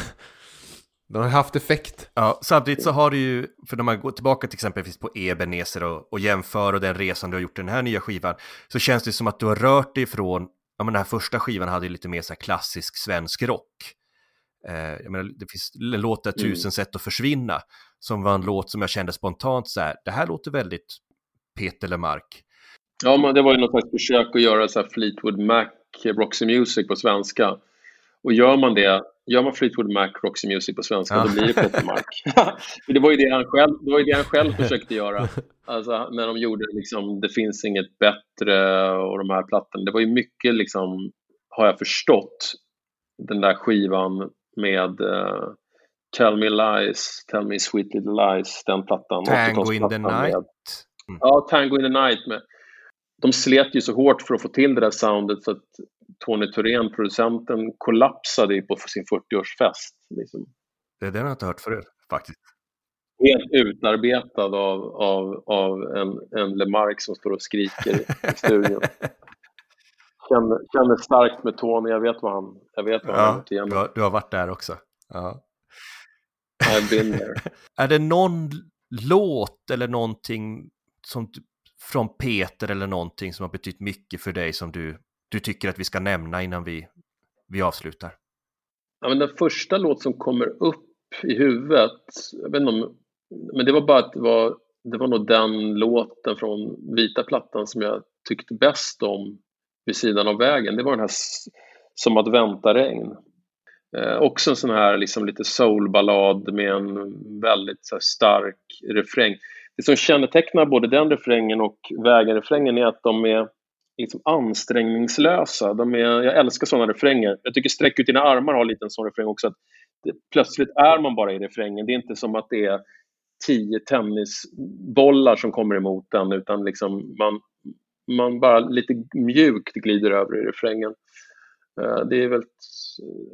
den har haft effekt. Ja, samtidigt så har du ju, för när man går tillbaka till exempel på Ebenezer och, och jämför och den resan du har gjort i den här nya skivan, så känns det som att du har rört dig ifrån ja men den här första skivan hade ju lite mer så klassisk svensk rock. Eh, jag menar, det finns en låt där Mm. Tusen sätt att försvinna, som var en låt som jag kände spontant så här, det här låter väldigt Peter Lemark. Ja, men det var ju något slags försök att göra så Fleetwood Mac, Roxy Music på svenska. Och gör man det, gör man Fleetwood Mac, Roxy Music på svenska, Ja. då blir det Peter Mark. För <laughs> det var ju det han själv, det var ju det han själv försökte göra. <laughs> Alltså när de gjorde liksom Det finns inget bättre och de här plattorna. Det var ju mycket liksom, har jag förstått, den där skivan med eh, Tell Me Lies, Tell Me Sweet Little Lies, den plattan. Tango in the 80-talsplattan med- night. Ja, Tango in the Night. Med. De slet ju så hårt för att få till det där soundet så att Tony Thorén, producenten, kollapsade på sin 40-årsfest. Liksom. Det, den har jag inte hört förut faktiskt. Helt utarbetad av, av, av en, en Lemark som står och skriker i <laughs> studion. Känner, känner starkt med Tony, jag vet vad han, jag vet vad han har Ja, varit du, har, du har varit där också. Ja. I've been there. <laughs> Är det någon låt eller någonting som, från Peter eller någonting som har betytt mycket för dig som du, du tycker att vi ska nämna innan vi, vi avslutar? Ja, men den första låt som kommer upp i huvudet, jag vet inte om, men det var bara att det var, det var nog den låten från vita plattan som jag tyckte bäst om vid sidan av vägen. Det var den här Som att vänta regn. Eh, också en sån här liksom lite soulballad med en väldigt så här, stark refräng. Det som kännetecknar både den refrängen och vägen-refrängen är att de är liksom ansträngningslösa. De är, jag älskar såna refränger. Jag tycker Sträck ut dina armar har lite en sån refräng också. Att det, plötsligt är man bara i refrängen. Det är inte som att det är tio tennisbollar som kommer emot den utan liksom man, man bara lite mjukt glider över i refrängen. Eh, det är väldigt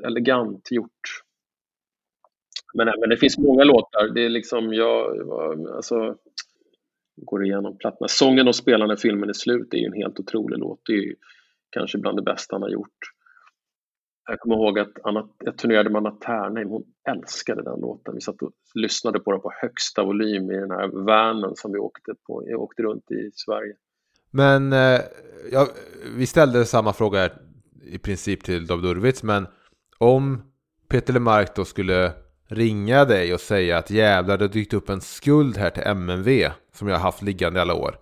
elegant gjort. Men, eh, men det finns många låtar. Det är liksom jag, alltså, går igenom plattorna. Sången de spelar när filmen är slut är ju en helt otrolig låt. Det är ju kanske bland det bästa han har gjort. Jag kommer ihåg att Anna, jag turnerade med Anna Ternheim. Hon älskade den låten. Vi satt och lyssnade på den på högsta volym i den här vanen som vi åkte, på, jag åkte runt i Sverige. Men eh, ja, vi ställde samma fråga i princip till David Urwitz, men om Peter Lemark då skulle ringa dig och säga att jävlar det har dykt upp en skuld här till MNV som jag har haft liggande i alla år.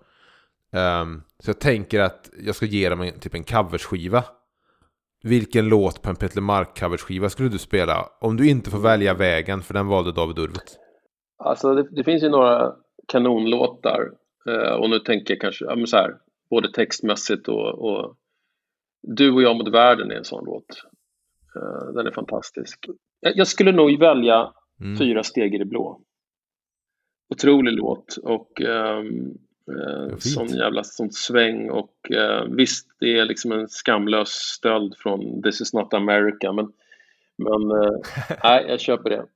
Um, så jag tänker att jag ska ge dem en, typ en coverskiva. Vilken låt på en Peter Lemark coverskiva skulle du spela? Om du inte får välja vägen, för den valde David Urwitz. Alltså det, det finns ju några kanonlåtar eh, och nu tänker jag kanske, ja, men så här, både textmässigt och, och du och jag mot världen är en sån låt. Eh, den är fantastisk. Jag, skulle nog välja Mm. Fyra steg i det blå. Otrolig låt och ehm, eh, sån jävla sånt sväng och eh, visst det är liksom en skamlös stöld från This is not America men, men eh, <laughs> nej jag köper det.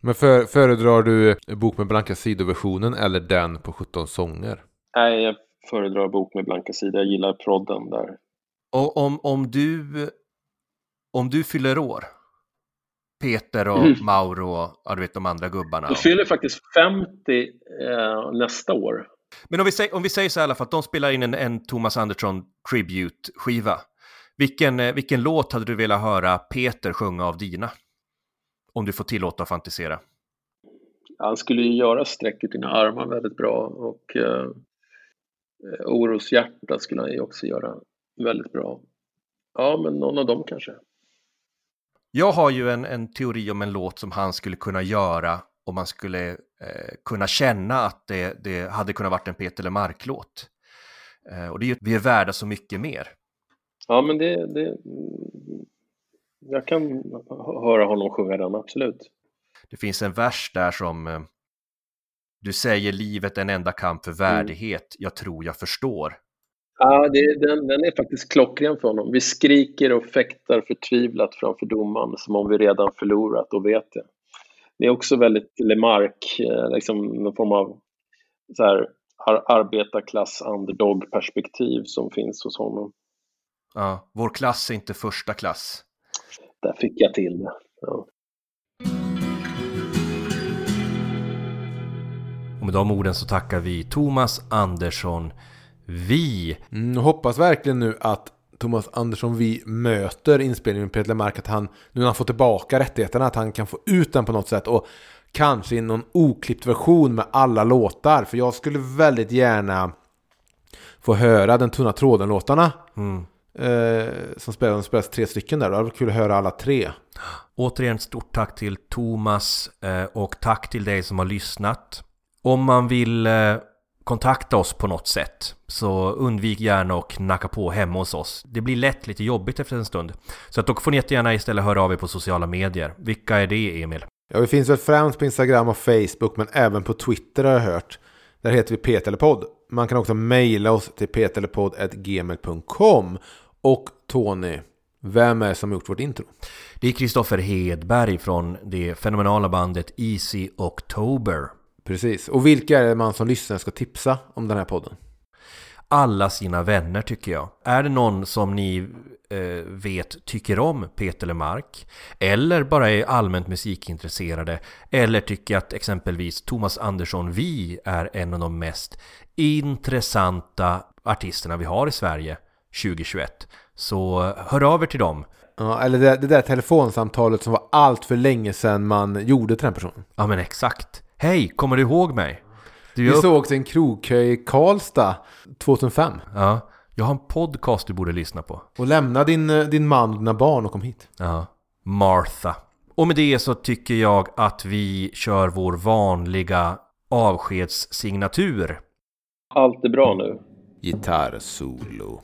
Men för, föredrar du bok med blanka sidor-versionen eller den på 17 sånger? Nej, jag föredrar bok med blanka sidor. Jag gillar prodden där. Och om, om, du, om du fyller år, Peter och Mm. Mauro och ja, du vet, de andra gubbarna. Jag fyller faktiskt 50 eh, nästa år. Men om vi, säger, om vi säger så här i alla fall, att de spelar in en, en Thomas Andersson Tribute-skiva. Vilken, eh, vilken låt hade du velat höra Peter sjunga av dina? Om du får tillåta att fantisera. Han skulle ju göra Sträck ut dina armar väldigt bra och eh, Oroshjärta skulle han ju också göra väldigt bra. Ja, men någon av dem kanske. Jag har ju en, en teori om en låt som han skulle kunna göra om man skulle eh, kunna känna att det, det hade kunnat varit en Peter Lemark-låt. Eh, och det är ju vi är värda så mycket mer. Ja, men det, det... Jag kan höra honom sjunga den, absolut. Det finns en vers där som eh, du säger livet en enda kamp för värdighet, jag tror jag förstår. Ja, det, den, den är faktiskt klockren för honom. Vi skriker och fäktar förtvivlat framför domaren som om vi redan förlorat och vet det. Det är också väldigt Lemark, eh, liksom någon form av så här, ar- arbetarklass underdog-perspektiv som finns hos honom. Ja, vår klass är inte första klass. Där fick jag till det. Ja. Och med de orden så tackar vi Thomas Andersson. Vi. Mm, hoppas verkligen nu att Thomas Andersson vi möter inspelningen med Peter Lemark att han, nu när han får tillbaka rättigheterna, att han kan få ut den på något sätt och kanske i någon oklippt version med alla låtar. För jag skulle väldigt gärna få höra den tunna tråden-låtarna. Mm. Eh, som spelas, spelas tre stycken där. Det var kul att höra alla tre. Återigen stort tack till Thomas eh, och tack till dig som har lyssnat. Om man vill eh, kontakta oss på något sätt så undvik gärna att knacka på hemma hos oss. Det blir lätt lite jobbigt efter en stund. Så att då får ni jättegärna istället höra av er på sociala medier. Vilka är det Emil? Ja, vi finns väl främst på Instagram och Facebook men även på Twitter har jag hört. Där heter vi Petelepod. Man kan också mejla oss till petelepod.gmail.com Och Tony, vem är det som gjort vårt intro? Det är Kristoffer Hedberg från det fenomenala bandet Easy October. Precis. Och vilka är det man som lyssnar ska tipsa om den här podden? Alla sina vänner tycker jag. Är det någon som ni eh, vet tycker om Peter Lemark eller bara är allmänt musikintresserade eller tycker att exempelvis Thomas Andersson Vi är en av de mest intressanta artisterna vi har i Sverige 2021 så hör av er till dem. Ja, eller det, det där telefonsamtalet som var allt för länge sedan man gjorde till den personen. Ja men exakt. Hej, kommer du ihåg mig? Du, Vi jag, såg också en krogkö i Karlstad 2005. ja, jag har en podcast du borde lyssna på. Och lämna din, eh, din man och dina barn och kom hit. Ja, Martha. Och med det så tycker jag att vi kör vår vanliga avskedssignatur. Allt är bra nu. Gitarrsolo.